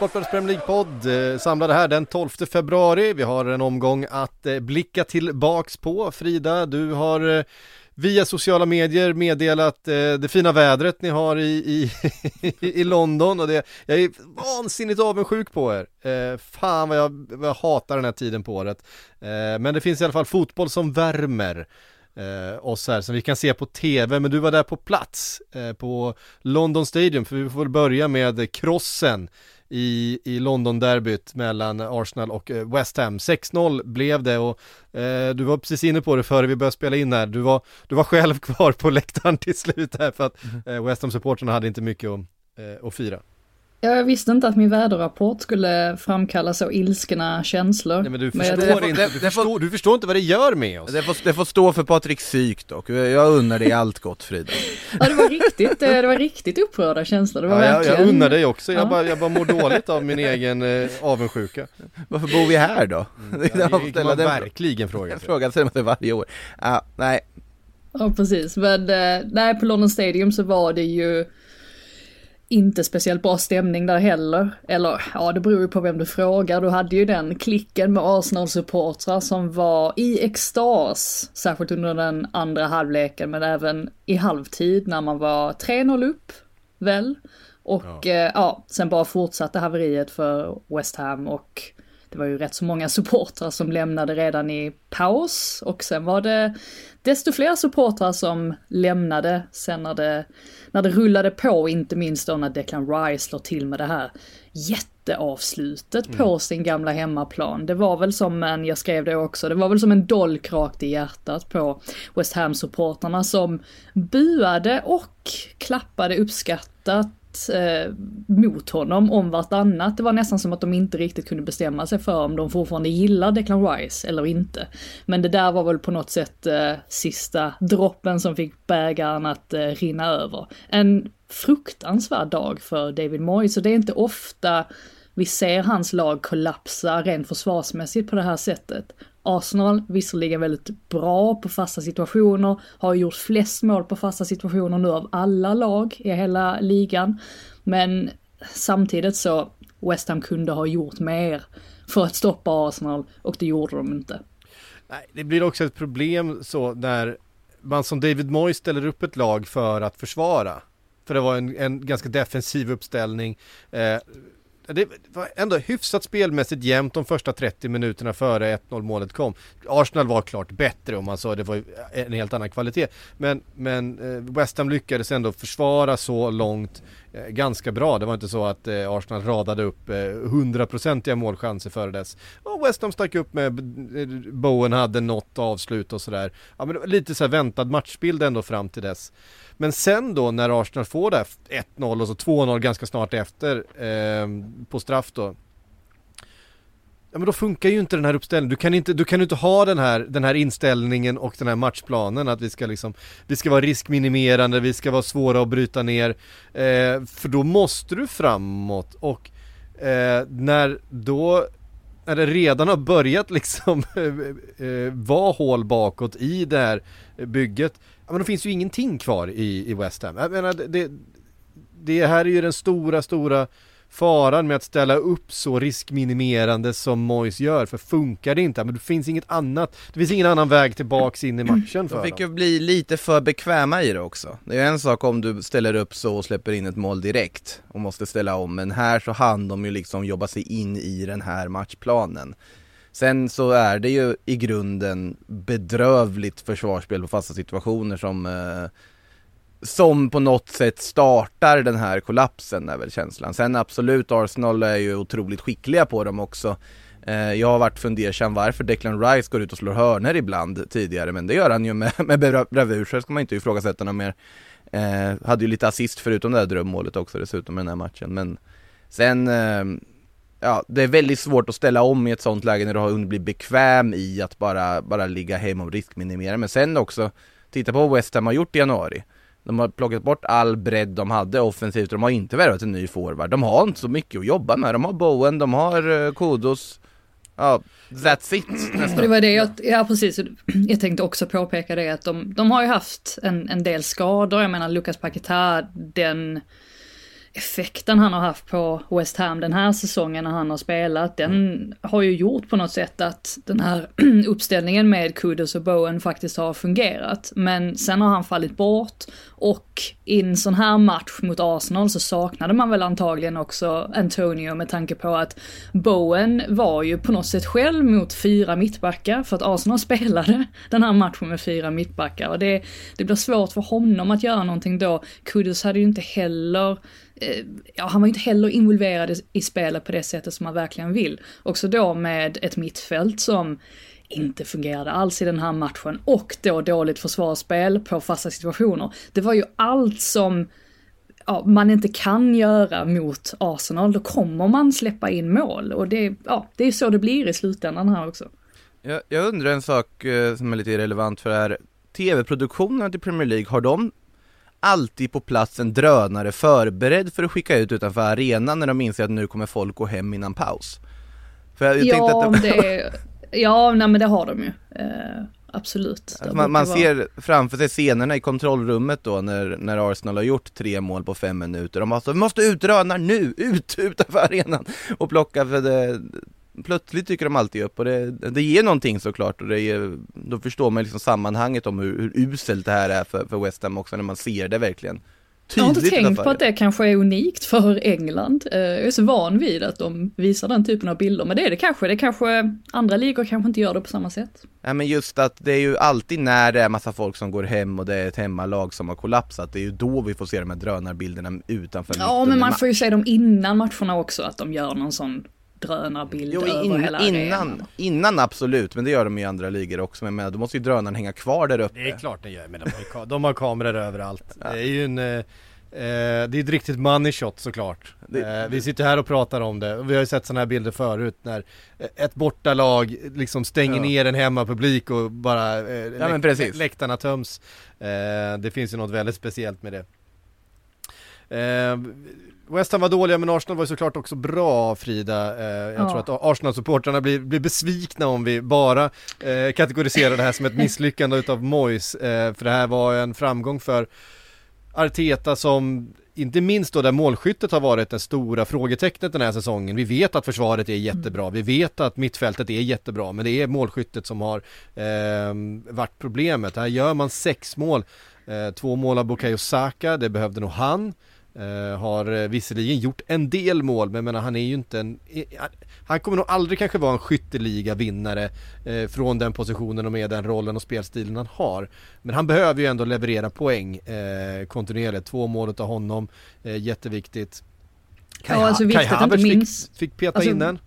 Sportbladets Premier League-podd eh, samlade här den 12 februari. Vi har en omgång att eh, blicka tillbaks på. Frida, du har eh, via sociala medier meddelat det fina vädret ni har i, i, i London och det, jag är vansinnigt avundsjuk på er. Fan vad jag, vad jag hatar den här tiden på året. Men det finns i alla fall fotboll som värmer eh, oss här som vi kan se på tv, men du var där på plats eh, på London Stadium, för vi får väl börja med krossen i, i London-derbyt mellan Arsenal och eh, West Ham. 6-0 blev det och eh, du var precis inne på det före vi började spela in här. Du var, du var själv kvar på läktaren till slut här för att eh, West Ham-supportrarna hade inte mycket att, eh, att fira. Jag visste inte att min väderrapport skulle framkalla så ilskna känslor. Nej men du Men jag- förstår det- inte, du förstår, du förstår inte vad det gör med oss. Det får, det får stå för Patrik psyk dock, jag unnar dig allt gott Frida. Ja, det var riktigt, eh, det var riktigt upprörda känslor. Det var Ja, jag, verkligen... jag unnar dig också, jag, Ja. bara, jag bara mår dåligt av min egen eh, avundsjuka. Varför bor vi här då? Mm. Ja, det kan man den verkligen fråga Jag sig. frågar sig det varje år. Ja, nej, Ja, precis. Men eh, nej, på London Stadium så var det ju inte speciellt bra stämning där heller. Eller ja, det beror ju på vem du frågar. Du hade ju den klicken med Arsenal-supportrar som var i extas, särskilt under den andra halvleken, men även i halvtid när man var 3-0 upp, väl? Och ja. Eh, ja, sen bara fortsatte haveriet för West Ham och det var ju rätt så många supportrar som lämnade redan i paus. Och sen var det desto fler supportrar som lämnade sen när det, när det rullade på, inte minst då när Declan Rice slår till med det här jätteavslutet på sin gamla hemmaplan. Det var väl som en, jag skrev det också, det var väl som en dolk rakt i hjärtat på West Ham-supportrarna som buade och klappade uppskattat eh, mot honom om vartannat. Det var nästan som att de inte riktigt kunde bestämma sig för om de fortfarande gillar Declan Rice eller inte. Men det där var väl på något sätt eh, sista droppen som fick bägaren att eh, rinna över. En fruktansvärd dag för David Moyes och det är inte ofta vi ser hans lag kollapsa rent försvarsmässigt på det här sättet. Arsenal, visserligen väldigt bra på fasta situationer, har gjort flest mål på fasta situationer nu av alla lag i hela ligan. Men samtidigt så, West Ham kunde ha gjort mer för att stoppa Arsenal och det gjorde de inte. Nej, det blir också ett problem så när man som David Moyes ställer upp ett lag för att försvara. För det var en, en ganska defensiv uppställning. Eh, det var ändå hyfsat spelmässigt jämnt de första 30 minuterna före 1-0 målet kom. Arsenal var klart bättre om man sa det var en helt annan kvalitet. Men, men eh, West Ham lyckades ändå försvara så långt eh, Eh, ganska bra. Det var inte så att eh, Arsenal radade upp eh, hundraprocentiga målchanser före dess. Och West Ham stack upp med eh, Bowen hade något avslut och sådär. Ja men det var lite så här väntad matchbild ändå fram till dess. Men sen då när Arsenal får det 1-0 och så 2-0 ganska snart efter eh, på straff då. Ja men då funkar ju inte den här uppställningen. Du kan inte, du kan inte ha den här, den här inställningen och den här matchplanen att vi ska liksom, vi ska vara riskminimerande, vi ska vara svåra att bryta ner. Eh, för då måste du framåt och eh, när då när det redan har börjat liksom eh, eh, vara hål bakåt i det här bygget, ja, men då finns ju ingenting kvar i, i West Ham. Jag menar, det, det här är ju den stora, stora faran med att ställa upp så riskminimerande som Moyes gör, för funkar det inte, men det finns inget annat, det finns ingen annan väg tillbaks in i matchen för de fick dem. ju bli lite för bekväma i det också. Det är ju en sak om du ställer upp så och släpper in ett mål direkt och måste ställa om, men här så hann de ju liksom jobba sig in i den här matchplanen. Sen så är det ju i grunden bedrövligt försvarsspel på fasta situationer som eh, som på något sätt startar den här kollapsen är väl känslan. Sen absolut, Arsenal är ju otroligt skickliga på dem också. Eh, jag har varit fundersam varför Declan Rice går ut och slår hörner ibland tidigare, men det gör han ju med, med bravur, så det ska man inte ifrågasätta något mer. Eh, hade ju lite assist förutom det här drömmålet också dessutom i den här matchen, men sen eh, Ja, det är väldigt svårt att ställa om i ett sånt läge när du har hunnit bli bekväm i att bara, bara ligga hem och riskminimera. Men sen också, titta på vad West Ham har gjort i januari. De har plockat bort all bredd de hade offensivt, de har inte värvat en ny forward. De har inte så mycket att jobba med. De har Bowen, de har uh, Kudos. Ja, that's it nästan. Det var det jag, ja precis, jag tänkte också påpeka det att de, de har ju haft en, en del skador. Jag menar Lucas Paquetá, den effekten han har haft på West Ham den här säsongen när han har spelat, den mm. har ju gjort på något sätt att den här uppställningen med Kudos och Bowen faktiskt har fungerat. Men sen har han fallit bort och i en sån här match mot Arsenal så saknade man väl antagligen också Antonio med tanke på att Bowen var ju på något sätt själv mot fyra mittbackar för att Arsenal spelade den här matchen med fyra mittbackar och det, det blir svårt för honom att göra någonting då. Kudus hade ju inte heller eh, ja, han var inte heller involverad i spelet på det sättet som man verkligen vill. Också då med ett mittfält som inte fungerade alls i den här matchen och då dåligt försvarsspel på fasta situationer. Det var ju allt som ja, man inte kan göra mot Arsenal, då kommer man släppa in mål och det, ja, det är så det blir i slutändan här också. Jag, jag undrar en sak eh, som är lite relevant för det här. TV-produktionerna till Premier League, har de alltid på plats en drönare förberedd för att skicka ut utanför arenan när de inser att nu kommer folk gå hem innan paus. För jag, jag ja, att det... det... ja, nej men det har de ju. Eh, absolut. Alltså man, man ser framför sig scenerna i kontrollrummet då när, när Arsenal har gjort tre mål på fem minuter. De alltså, vi måste ut drönare nu, ut utanför arenan och plocka för det, plötsligt dyker de alltid upp och det, det ger någonting såklart och det ger, då förstår man liksom sammanhanget om hur, hur uselt det här är för, för West Ham också när man ser det verkligen. Jag har inte tänkt på att det kanske är unikt för England. Eh, jag är så van vid att de visar den typen av bilder, men det är det kanske. Det kanske, andra ligor kanske inte gör det på samma sätt. Ja men just att det är ju alltid när det är massa folk som går hem och det är ett hemmalag som har kollapsat, det är ju då vi får se de här drönarbilderna utanför Ja men man får ju se dem innan matcherna också, att de gör någon sån drönarbild jo, över in, hela innan, innan absolut, men det gör de i andra ligor också. Men med, då måste ju drönaren hänga kvar där uppe. Det är klart den gör, men de har, de har kameror överallt. Ja. Det är ju en eh, Eh, det är ett riktigt money shot såklart. Det, eh, vi sitter här och pratar om det. Vi har ju sett sådana här bilder förut när ett bortalag liksom stänger ja. ner en hemmapublik och bara eh, ja, läk läktarna töms. Eh, det finns ju något väldigt speciellt med det. West Ham var dåliga men Arsenal var ju såklart också bra Frida. Eh, jag ja. tror att Arsenal-supportrarna blir, blir besvikna om vi bara eh, kategoriserar det här som ett misslyckande utav Moyes. Eh, för det här var en framgång för Arteta som inte minst då där målskyttet har varit det stora frågetecknet den här säsongen. Vi vet att försvaret är jättebra, vi vet att mittfältet är jättebra, men det är målskyttet som har eh, varit problemet. Här gör man sex mål, eh, två mål av Bukayo Saka, det behövde nog han. Uh, har uh, visserligen gjort en del mål men menar, han är ju inte en uh, Han kommer nog aldrig kanske vara en skytteliga vinnare Från den positionen och med den rollen och spelstilen han har. Men han behöver ju ändå leverera poäng kontinuerligt. Två mål av honom Jätteviktigt. Kai, ja, alltså Kai minst fick, fick peta alltså, in den.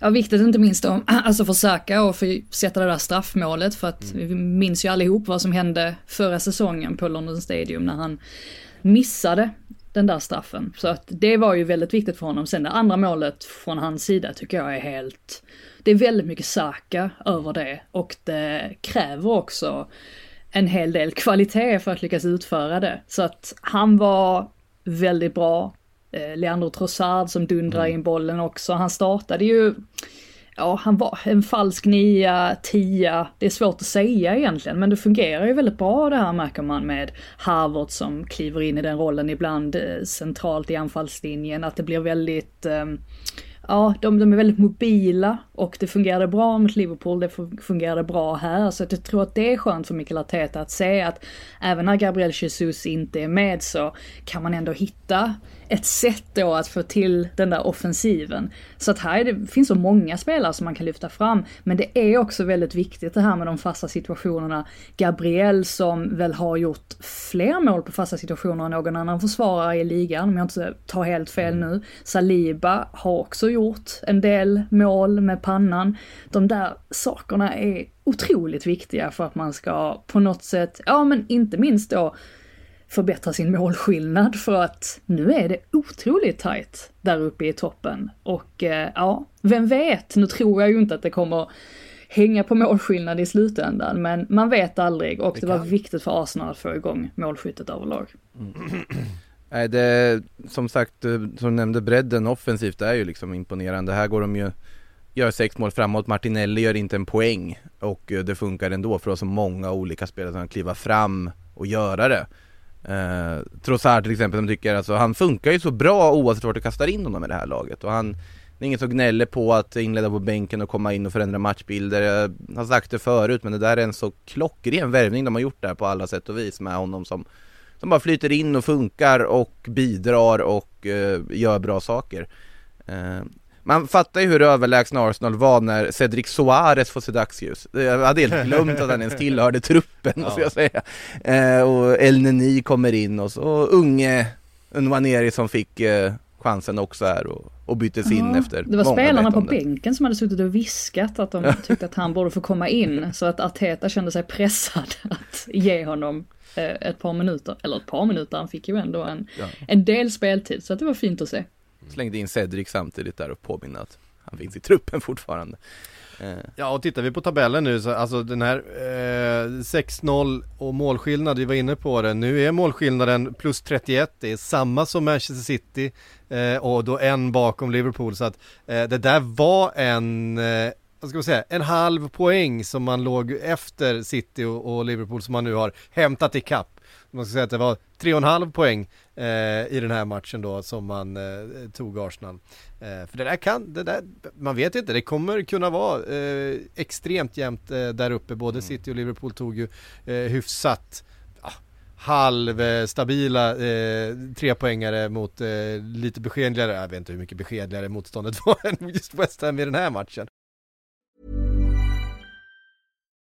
Ja, viktigt inte minst att alltså försöka och för sätta det där straffmålet för att mm. vi minns ju allihop vad som hände förra säsongen på London Stadium när han missade den där straffen. Så att det var ju väldigt viktigt för honom. Sen det andra målet från hans sida tycker jag är helt, det är väldigt mycket Saka över det och det kräver också en hel del kvalitet för att lyckas utföra det. Så att han var väldigt bra. Eh, Leandro Trossard som dundrar mm. in bollen också. Han startade ju ja, han var en falsk nia, tia, det är svårt att säga egentligen, men det fungerar ju väldigt bra det här märker man med Harvard som kliver in i den rollen ibland eh, centralt i anfallslinjen, att det blir väldigt, ehm, ja, de, de är väldigt mobila Och det fungerade bra mot Liverpool, det fungerade bra här. Så jag tror att det är skönt för Mikael Arteta att se att även när Gabriel Jesus inte är med så kan man ändå hitta ett sätt då att få till den där offensiven. Så att här det, finns så många spelare som man kan lyfta fram, men det är också väldigt viktigt det här med de fasta situationerna. Gabriel som väl har gjort fler mål på fasta situationer än någon annan försvarare i ligan, om jag inte tar helt fel nu. Saliba har också gjort en del mål med pannan. De där sakerna är otroligt viktiga för att man ska på något sätt, ja men inte minst då förbättra sin målskillnad för att nu är det otroligt tajt där uppe i toppen. Och eh, ja, vem vet, nu tror jag ju inte att det kommer hänga på målskillnad i slutändan, men man vet aldrig och det, det var viktigt för Arsenal att få igång målskyttet överlag. Mm. Nej, det, som sagt, eh, som du nämnde, bredden offensivt är ju liksom imponerande. Här går de ju, gör sex mål framåt, Martinelli gör inte en poäng och eh, det funkar ändå för att så många olika spelare som kan kliva fram och göra det. Eh, Trossard till exempel som tycker alltså han funkar ju så bra oavsett vart du kastar in honom i det här laget. Och han Det är ingen som gnäller på att inleda på bänken och komma in och förändra matchbilder. Jag har sagt det förut men det där är en så klockren värvning de har gjort där på alla sätt och vis med honom som Som bara flyter in och funkar och bidrar och eh, gör bra saker. Eh, man fattar ju hur överlägsna Arsenal var när Cedric Soares får se dagsljus. Jag hade helt glömt att han ens tillhörde truppen, måste jag säga. Eh, och El Neni kommer in och så unge Nwaneri som fick eh, chansen också här och, och byttes in ja, efter Det var spelarna på bänken som hade suttit och viskat att de tyckte att han borde få komma in. Så att Arteta kände sig pressad att ge honom eh, ett par minuter, eller ett par minuter, han fick ju ändå en, ja. en del speltid. Så att det var fint att se. Slängde in Cedric samtidigt där och påminna att han finns i truppen fortfarande. Eh. Ja och tittar vi på tabellen nu så alltså den här eh, 6-0 och målskillnad, vi var inne på det. Nu är målskillnaden plus 31, det är samma som Manchester City eh, och då en bakom Liverpool så att eh, det där var en eh, vad ska man säga, en halv poäng som man låg efter City och, och Liverpool som man nu har hämtat ikapp man ska säga att det var tre och en halv poäng eh, i den här matchen då som man eh, tog Arsenal. Eh, för det där kan, det där, man vet inte, det kommer kunna vara eh, extremt jämnt eh, där uppe. Både mm. City och Liverpool tog ju eh, hyfsat halvstabila eh, trepoängare mot lite beskedligare, jag vet inte hur mycket beskedligare motståndet var än just West Ham i den här matchen.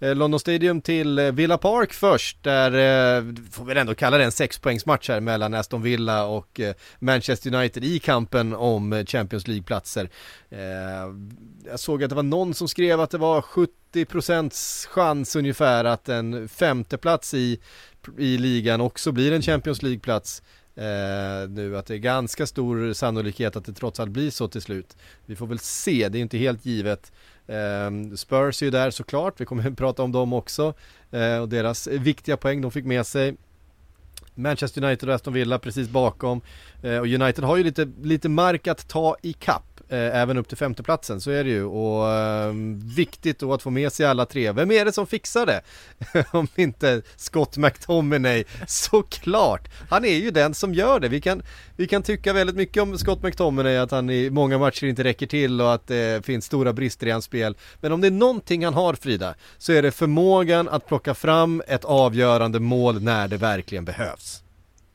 Eh, London Stadium till eh, Villa Park först, där eh, får vi ändå kalla det en sexpoängsmatch här mellan Aston Villa och Manchester United i kampen om Champions League-platser. Jag såg att det var någon som skrev att det var 70% chans ungefär att en femteplats i, i ligan också blir en Champions League-plats. Uh, nu att det är ganska stor sannolikhet att det trots allt blir så till slut. Vi får väl se, det är inte helt givet. Ehm, Spurs är ju där såklart, vi kommer att prata om dem också. Eh, och deras viktiga poäng de fick med sig. Manchester United och Aston Villa precis bakom. Eh, och United har ju lite, lite mark att ta i kapp. Eh, även upp till femteplatsen, så är det ju. Och eh, viktigt då att få med sig alla tre. Vem är det som fixar det? Om inte Scott McTominay, såklart! Han är ju den som gör det. Vi kan, vi kan tycka väldigt mycket om Scott McTominay, att han i många matcher inte räcker till och att eh, det finns stora brister i hans spel. Men om det är någonting han har Frida, så är det förmågan att plocka fram ett avgörande mål när det verkligen behövs.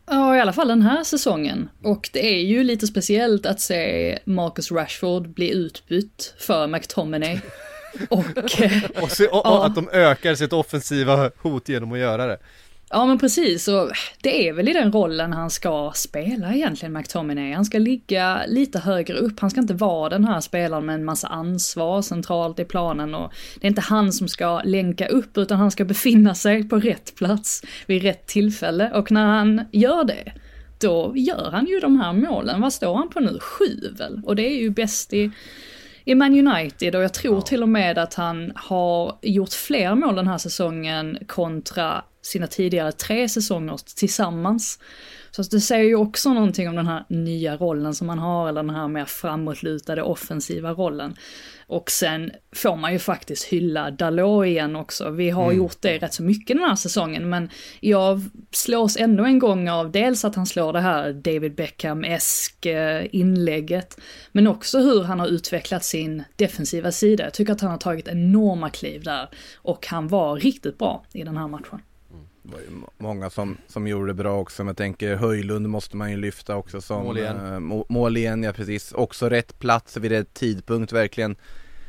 Ja, i alla fall den här säsongen. Och det är ju lite speciellt att se Marcus Rashford bli utbytt för McTominay. och, och, se, och, och att de ökar sitt offensiva hot genom att göra det. Ja men precis, och det är väl i den rollen han ska spela egentligen, McTominay. Han ska ligga lite högre upp, han ska inte vara den här spelaren med en massa ansvar centralt i planen och det är inte han som ska länka upp utan han ska befinna sig på rätt plats vid rätt tillfälle och när han gör det, då gör han ju de här målen. Vad står han på nu? Sju väl? Och det är ju bäst i i Man United och jag tror till och med att han har gjort fler mål den här säsongen kontra sina tidigare tre säsonger tillsammans. Så det säger ju också någonting om den här nya rollen som man har, eller den här mer framåtlutade offensiva rollen. Och sen får man ju faktiskt hylla Dalot igen också. Vi har mm. gjort det rätt så mycket den här säsongen, men jag slås ändå en gång av dels att han slår det här David Beckham-esk eh, inlägget, men också hur han har utvecklat sin defensiva sida. Jag tycker att han har tagit enorma kliv där och han var riktigt bra i den här matchen. Det var ju många som, som gjorde det bra också, men jag tänker Höjlund måste man ju lyfta också som mål igen. Äh, mål igen, ja precis. Också rätt plats vid rätt tidpunkt verkligen.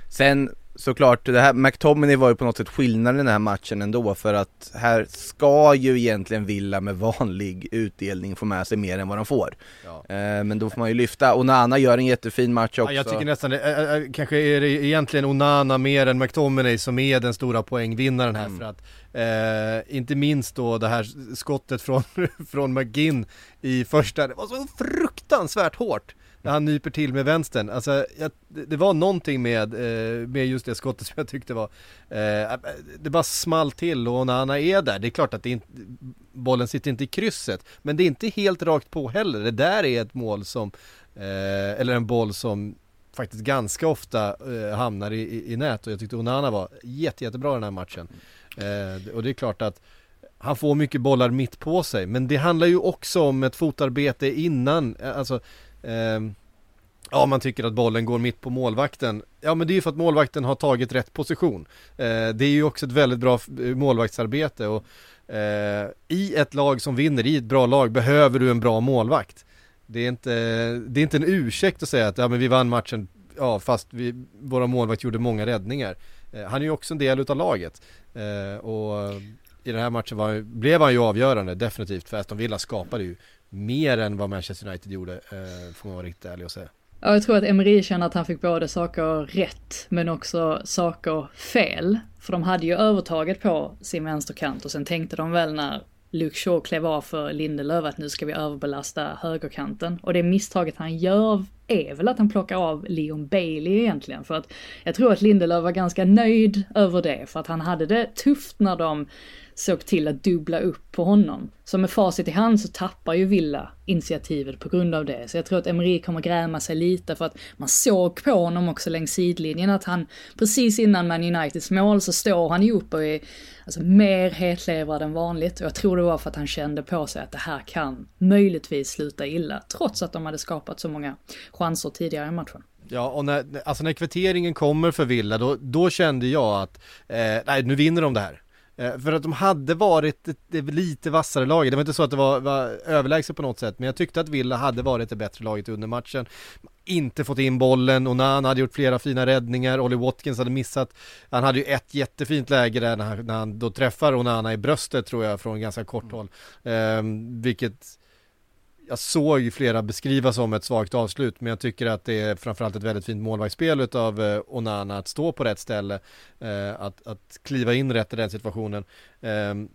Sen såklart, det här, McTominay var ju på något sätt skillnaden i den här matchen ändå för att här ska ju egentligen Villa med vanlig utdelning få med sig mer än vad de får. Ja. Eh, men då får man ju lyfta, Onana gör en jättefin match också. Ja, jag tycker nästan, äh, äh, kanske är det egentligen Onana mer än McTominay som är den stora poängvinnaren här mm. för att eh, inte minst då det här skottet från, från McGinn i första, det var så fruktansvärt hårt han nyper till med vänstern. Alltså, jag, det var någonting med, eh, med just det skottet som jag tyckte var, eh, eh, det bara small till och när han är där, det är klart att det inte, bollen sitter inte i krysset, men det är inte helt rakt på heller. Det där är ett mål som, eh, eller en boll som faktiskt ganska ofta eh, hamnar i, i, i, nät och jag tyckte Onana var jätte, jättebra den här matchen. Eh, och det är klart att han får mycket bollar mitt på sig, men det handlar ju också om ett fotarbete innan, eh, alltså Ehm, ja, man tycker att bollen går mitt på målvakten. Ja, men det är ju för att målvakten har tagit rätt position. Eh, det är ju också ett väldigt bra eh, målvaktsarbete och eh, i ett lag som vinner, i ett bra lag, behöver du en bra målvakt. Det är inte, det är inte en ursäkt att säga att ja, men vi vann matchen, ja, fast vi, våra målvakt gjorde många räddningar. Eh, han är ju också en del utav laget. Eh, och i den här matchen var, blev han ju avgörande, definitivt, för Aston Villa skapade ju mer än vad Manchester United gjorde, eh, får man vara riktigt ärlig och säga. Ja, jag tror att Emery känner att han fick både saker rätt men också saker fel. För de hade ju övertaget på sin vänsterkant och sen tänkte de väl när Luke Shaw klev av för Lindelöf att nu ska vi överbelasta högerkanten. Och det misstaget han gör är väl att han plockar av Leon Bailey egentligen. För att jag tror att Lindelöf var ganska nöjd över det. För att han hade det tufft när de såg till att dubbla upp på honom. Så med facit i hand så tappar ju Villa initiativet på grund av det. Så jag tror att Emery kommer gräma sig lite för att man såg på honom också längs sidlinjen att han precis innan Man Uniteds mål så står han ju upp och är alltså, mer hetlevrad än vanligt. Och jag tror det var för att han kände på sig att det här kan möjligtvis sluta illa. Trots att de hade skapat så många chanser tidigare i matchen. Ja, och när, alltså när kvitteringen kommer för Villa, då, då kände jag att, eh, nej nu vinner de det här. Eh, för att de hade varit ett, ett lite vassare lag. Det var inte så att det var, var överlägset på något sätt, men jag tyckte att Villa hade varit det bättre laget under matchen. Inte fått in bollen, och Nan hade gjort flera fina räddningar, Olly Watkins hade missat, han hade ju ett jättefint läge där när han, när han då träffar Onana i bröstet tror jag från ganska kort håll. Eh, vilket jag såg flera beskriva som ett svagt avslut, men jag tycker att det är framförallt ett väldigt fint målvaktsspel utav eh, Onana att stå på rätt ställe, eh, att, att kliva in rätt i den situationen. Ehm,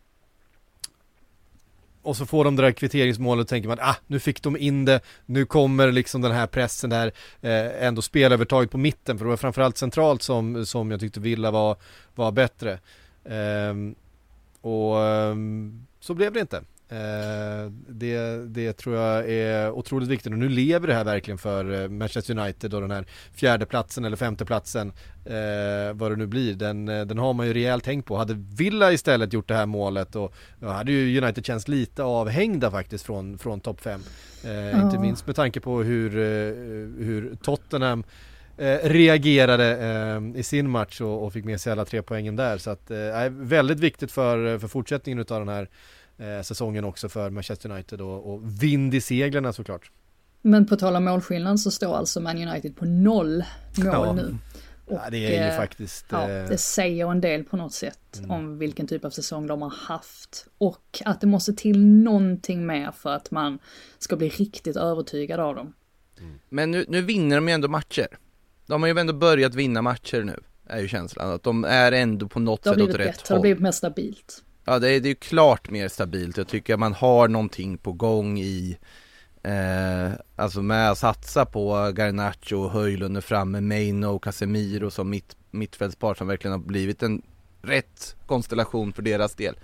och så får de det där kvitteringsmålet och tänker man, ah, nu fick de in det, nu kommer liksom den här pressen där, eh, ändå spelövertaget på mitten, för det var framförallt centralt som, som jag tyckte Villa var, var bättre. Ehm, och ehm, så blev det inte. Eh, det, det tror jag är otroligt viktigt och nu lever det här verkligen för eh, Manchester United och den här fjärde platsen eller femte platsen eh, vad det nu blir, den, eh, den har man ju rejält tänkt på. Hade Villa istället gjort det här målet och då hade ju United känts lite avhängda faktiskt från, från topp fem. Eh, ja. Inte minst med tanke på hur, hur Tottenham reagerade i sin match och, och, fick med sig alla tre poängen där. Så att, eh, väldigt viktigt för, för fortsättningen utav den här eh, säsongen också för Manchester United och, och vind i seglen såklart. Men på tal om målskillnad så står alltså Man United på noll mål ja. nu. Och, ja, det är ju eh, faktiskt... Ja, eh, det säger en del på något sätt mm. om vilken typ av säsong de har haft. Och att det måste till någonting mer för att man ska bli riktigt övertygad av dem. Mm. Men nu, nu vinner de ju ändå matcher. De har ju ändå börjat vinna matcher nu, är ju känslan. Att de är ändå på något sätt åt rätt bättre, håll. Det har blivit mer stabilt. Ja det är, det är klart mer stabilt, jag tycker att man har någonting på gång i eh, Alltså med att satsa på Garnacho och Höjlund och framme, Meino och Casemiro som mitt, mittfältspar som verkligen har blivit en rätt konstellation för deras del.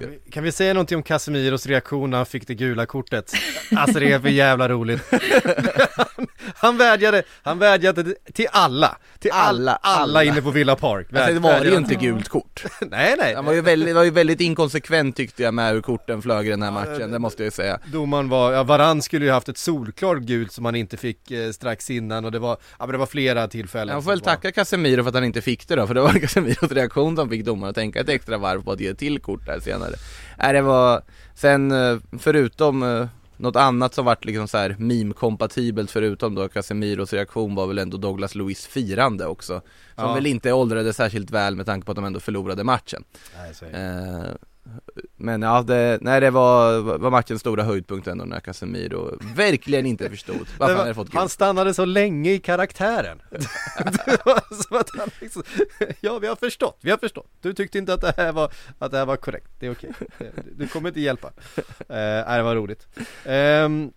Kan vi, kan vi säga någonting om Casemiros reaktion när han fick det gula kortet? Alltså det är för jävla roligt. han vädjade, han vädjade till alla, till alla, Alla, alla, inne på Villa Park. Alltså, det var ju inte gult kort. Nej nej, Han var ju väldigt, var ju väldigt inkonsekvent tyckte jag med hur korten flög i den här matchen, det måste jag ju säga. domaren var, ja Varann skulle ju haft ett solklart gult som han inte fick eh, strax innan och det var, ja men det var flera tillfällen. Jag får väl var- tacka Casemiro för att han inte fick det då, för det var Casemiros reaktion som fick domaren att tänka ett extra varv på att ge till kort där senare. Nej det var, sen eh, förutom eh, något annat som vart liksom så här meme-kompatibelt förutom då Casemiros reaktion var väl ändå Douglas Luiz firande också. Som Ja. väl inte åldrade särskilt väl med tanke på att de ändå förlorade matchen. Nej, Eh, men ja, det, nej, det var, var matchens stora höjdpunkt ändå när Casemiro verkligen inte förstod varför han hade fått han gult. stannade så länge i karaktären. det var som att han liksom, ja vi har förstått, vi har förstått. Du tyckte inte att det här var, att det här var korrekt, det är okej. Du kommer inte hjälpa. Uh, nej, det var roligt. Ehm,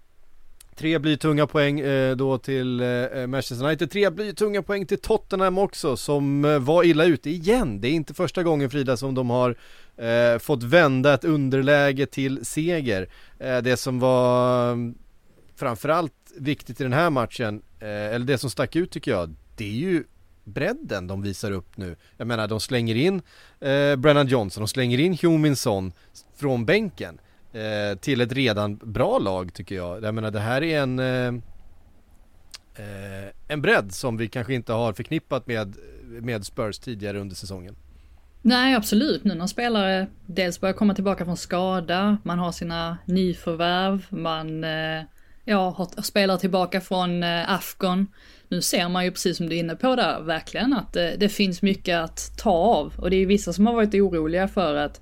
Tre blytunga poäng eh, då till eh, Manchester United, tre blytunga poäng till Tottenham också som eh, var illa ute igen. Det är inte första gången Frida som de har eh, fått vända ett underläge till seger. Eh, det som var mm, framförallt viktigt i den här matchen, eh, eller det som stack ut tycker jag, det är ju bredden de visar upp nu. Jag menar de slänger in eh, Brennan Johnson, de slänger in Huminson från bänken eh, till ett redan bra lag tycker jag. Jag menar det här är en eh, eh en bredd som vi kanske inte har förknippat med, med Spurs tidigare under säsongen. Nej, absolut. Nu när spelare dels börjar komma tillbaka från skada, man har sina nyförvärv, man eh, ja, har spelare tillbaka från eh, Afghan. Nu ser man ju precis som du är inne på där, verkligen att det, det finns mycket att ta av. Och det är vissa som har varit oroliga för att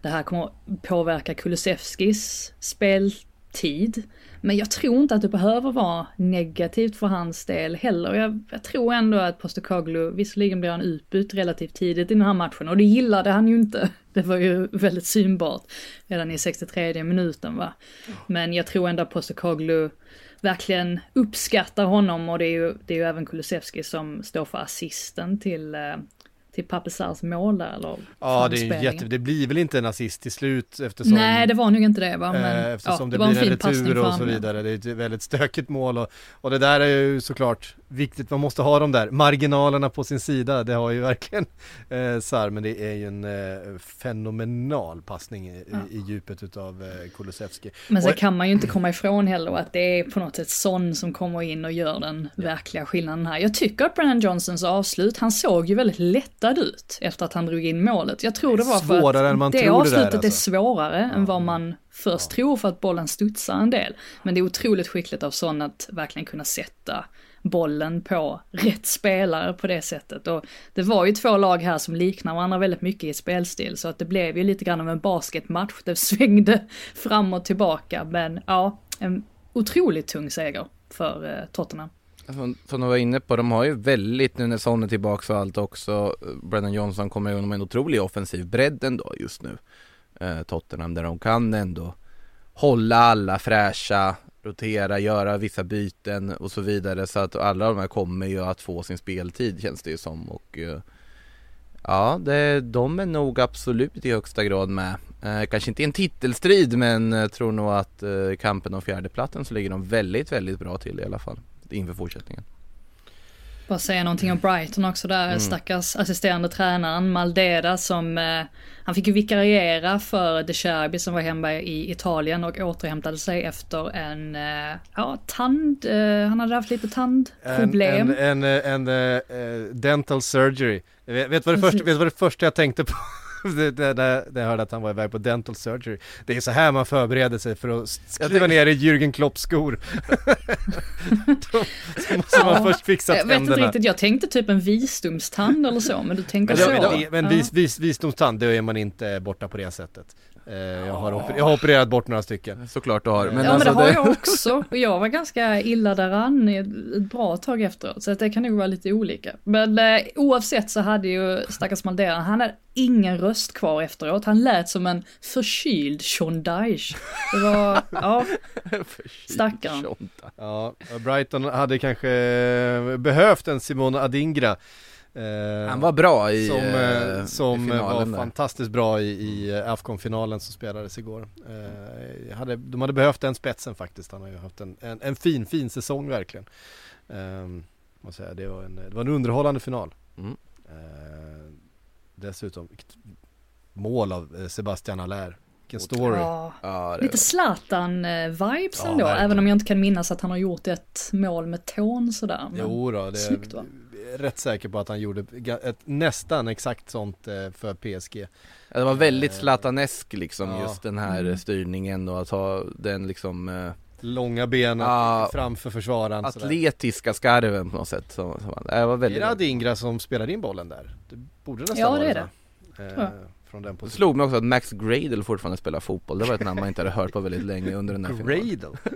det här kommer påverka Kulusevskis speltid. Men jag tror inte att det behöver vara negativt för hans del heller. Jag, jag tror ändå att Postecoglou, visserligen blir han utbytt relativt tidigt i den här matchen och det gillade han ju inte. Det var ju väldigt synbart redan i 63 minuten va. Men jag tror ändå att Postecoglou verkligen uppskattar honom och det är ju, det är ju även Kulusevski som står för assisten till, eh, till Papesars mål där. Eller Ja det är jätte, det blir väl inte en assist till slut eftersom Nej, det var nog inte det va, men Eh, ja, Eftersom det, det, en blir en passning retur och så ja. vidare. Det är ett väldigt stökigt mål och, och det där är ju såklart viktigt. Man måste ha de där marginalerna på sin sida. Det har ju verkligen eh, Sar, men det är ju en eh, fenomenal passning i, Ja. i, djupet utav eh, Kulusevski. Men sen Och- kan man ju inte komma ifrån heller att det är på något sätt sån som kommer in och gör den verkliga skillnaden här. Jag tycker att Brennan Johnsons avslut, han såg ju väldigt lättad ut efter att han drog in målet. Jag tror det var för Svårare att det tror det där, avslutet är alltså. svårare än vad man först tror för att bollen studsar en del. Men det är otroligt skickligt av Son att verkligen kunna sätta bollen på rätt spelare på det sättet. Och det var ju två lag här som liknar varandra väldigt mycket i spelstil, så att det blev ju lite grann av en basketmatch. Det svängde fram och tillbaka, men ja, en otroligt tung seger för eh, Tottenham. Som, som du var inne på, de har ju väldigt, nu när Son är tillbaka och allt också, Brennan Johnson kommer ju med en otrolig offensiv bredd ändå just nu. Eh, Tottenham, där de kan ändå hålla alla fräscha, rotera, göra vissa byten och så vidare. Så att alla de här kommer ju att få sin speltid känns det ju som. Och eh, ja, det, de är nog absolut i högsta grad med. Eh, kanske inte i en titelstrid, men jag tror nog att eh, i kampen om fjärdeplatsen så ligger de väldigt, väldigt bra till i alla fall inför fortsättningen. Bara säga någonting om Brighton också där, Mm. stackars assisterande tränaren Maldeda som, eh, han fick ju vikariera för De Cherby som var hemma i Italien och återhämtade sig efter en, eh, ja, tand, eh, han hade haft lite En, tandproblem. en, en, en eh, eh, dental surgery. Vet, vet, vad det första, Precis. vet vad det första jag tänkte på? När jag hörde att han var iväg på dental surgery. Det är så här man förbereder sig för att skriva ner i Jürgen Klopps skor. Så måste man Ja. först fixa Jag vet inte tänderna. riktigt, jag tänkte typ en visdomstand eller så, men du tänker Men, så. men, vis, vis, visdomstand, då är man inte borta på det sättet. Eh, jag, har oper, jag har opererat bort några stycken. Såklart du har. Men ja men alltså det har det- jag också. Och jag var ganska illa däran i ett bra tag efteråt. Så att det kan nog vara lite olika. Men eh, oavsett så hade ju stackars Maldera, han hade ingen röst kvar efteråt. Han lät som en förkyld Sean Dyche. Det var, ja, Stackarn. Ja, Brighton hade kanske behövt en Simone Adingra Eh, Han var bra i som, eh, eh, som i var där. fantastiskt bra i, i Afcon-finalen som spelades igår. Eh, hade, de hade behövt den spetsen faktiskt. Han har ju haft en, en, en fin, fin säsong verkligen. Eh, måste säga, det, var en, det var en underhållande final. Mm. Eh, dessutom, mål av eh, Sebastian Allaire. Vilken story. Ja, lite Zlatan-vibes Ja, ändå, verkligen. även om jag inte kan minnas att han har gjort ett mål med tån sådär. Men... Jo då, det Snyggt, va? Är rätt säker på att han gjorde ett nästan exakt sånt eh, för PSG. Ja, det var väldigt Eh, Zlatanesk liksom ja. just den här Mm. styrningen och att ha den liksom eh, Långa benen Ja. framför försvararen. sådär. atletiska skarven på något sätt. Som, som, det var Är väldigt det Adingra som spelade in bollen där? Det borde nästan Ja, vara det är va? Tror Eh. Från den Det positionen. slog mig också att Max Gradle fortfarande spelar fotboll. Det var ett namn man inte hade hört på väldigt länge under den här finalen. Gradle.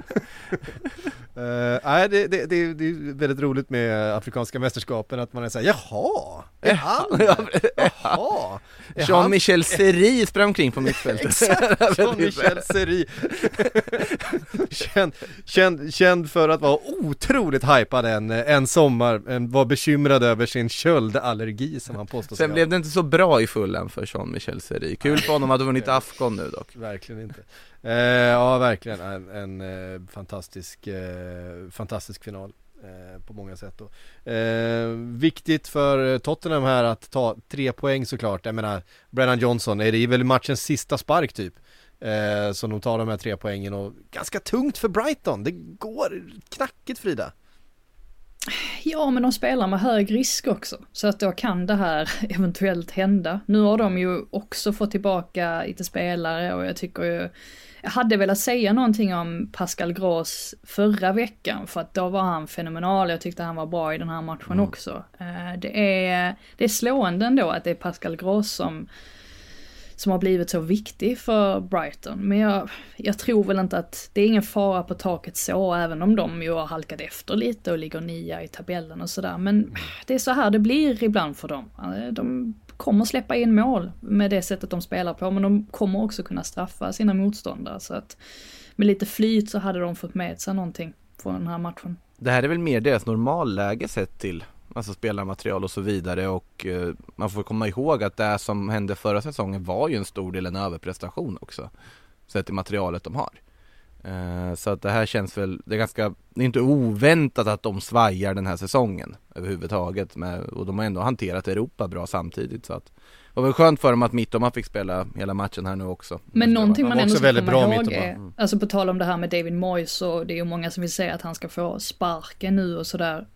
Eh, nej, det, det, det, det är väldigt roligt med Afrikanska mästerskapen att man är såhär, jaha, är han? Jaha, Jean-Michel Seri sprang omkring på mittfältet. Exakt, Jean-Michel Seri känd, känd, känd för att vara otroligt hypad en, en sommar, en, var bekymrad över sin köldallergi som han påstår Sen blev det inte så bra i fullan för Jean-Michel Seri. Kul för honom att ha vunnit Afghan nu dock. Verkligen inte. Eh, ja, verkligen en, en eh, fantastisk, eh, fantastisk final. Eh, på många sätt då. Eh, viktigt för Tottenham här att ta tre poäng såklart. Jag menar, Brennan Johnson, är det väl matchens sista spark typ. Eh, så de tar de här tre poängen och ganska tungt för Brighton. Det går knackigt Frida. Ja, men de spelar med hög risk också. Så att då kan det här eventuellt hända. Nu har de ju också fått tillbaka lite spelare och jag tycker ju... Jag hade velat säga någonting om Pascal Gross förra veckan för att då var han fenomenal. Jag tyckte han var bra i den här matchen också. Eh, Det är, det är slående ändå att det är Pascal Gross som som har blivit så viktig för Brighton. Men jag, jag tror väl inte att det är ingen fara på taket så, även om de ju har halkat efter lite och ligger nia i tabellen och sådär. Men det är så här det blir ibland för dem. Eh, de kommer släppa in mål med det sättet de spelar på, men de kommer också kunna straffa sina motståndare. Så att med lite flyt så hade de fått med sig någonting från den här matchen. Det här är väl mer deras normalläge sett till Alltså spelarmaterial och så vidare och eh, man får komma ihåg att det som hände förra säsongen var ju en stor del en överprestation också. Sett till materialet de har. Eh, så att det här känns väl, det är ganska, det är inte oväntat att de svajar den här säsongen överhuvudtaget. Med, och de har ändå hanterat Europa bra samtidigt så att det var väl skönt för dem att Mittoma fick spela hela matchen här nu också. Men någonting man ändå ska komma bra ihåg är, alltså på tal om det här med David Moyes så det är ju många som vill säga att han ska få sparken nu och sådär.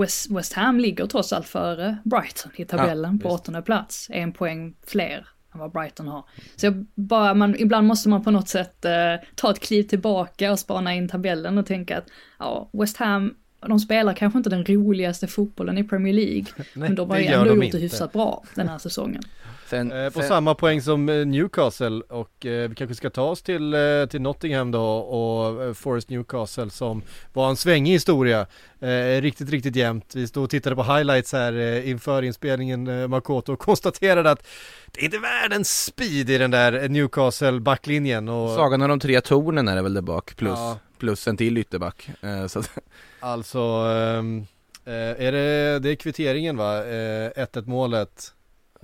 West, West Ham ligger trots allt före Brighton i tabellen på visst. åttonde plats, en poäng fler än vad Brighton har. Så bara, man, ibland måste man på något sätt eh, ta ett kliv tillbaka och spana in tabellen och tänka att ja, West Ham, de spelar kanske inte den roligaste fotbollen i Premier League, men de har ju ändå de gjort inte. det hyfsat bra den här säsongen. Sen, Eh, på sen, samma poäng som eh, Newcastle och eh, vi kanske ska ta oss till, eh, till Nottingham då och eh, Forest Newcastle som var en svängig historia. Eh, riktigt, riktigt jämnt. Vi stod och tittade på highlights här eh, inför inspelningen eh, Makoto och konstaterade att det är inte världens speed i den där Newcastle backlinjen och Sagan om de tre tornen är det väl där bak plus, Ja. plus en till ytterback. Eh, så att, alltså ehm, eh, är det, det är kvitteringen va? Eh, 1-1 målet.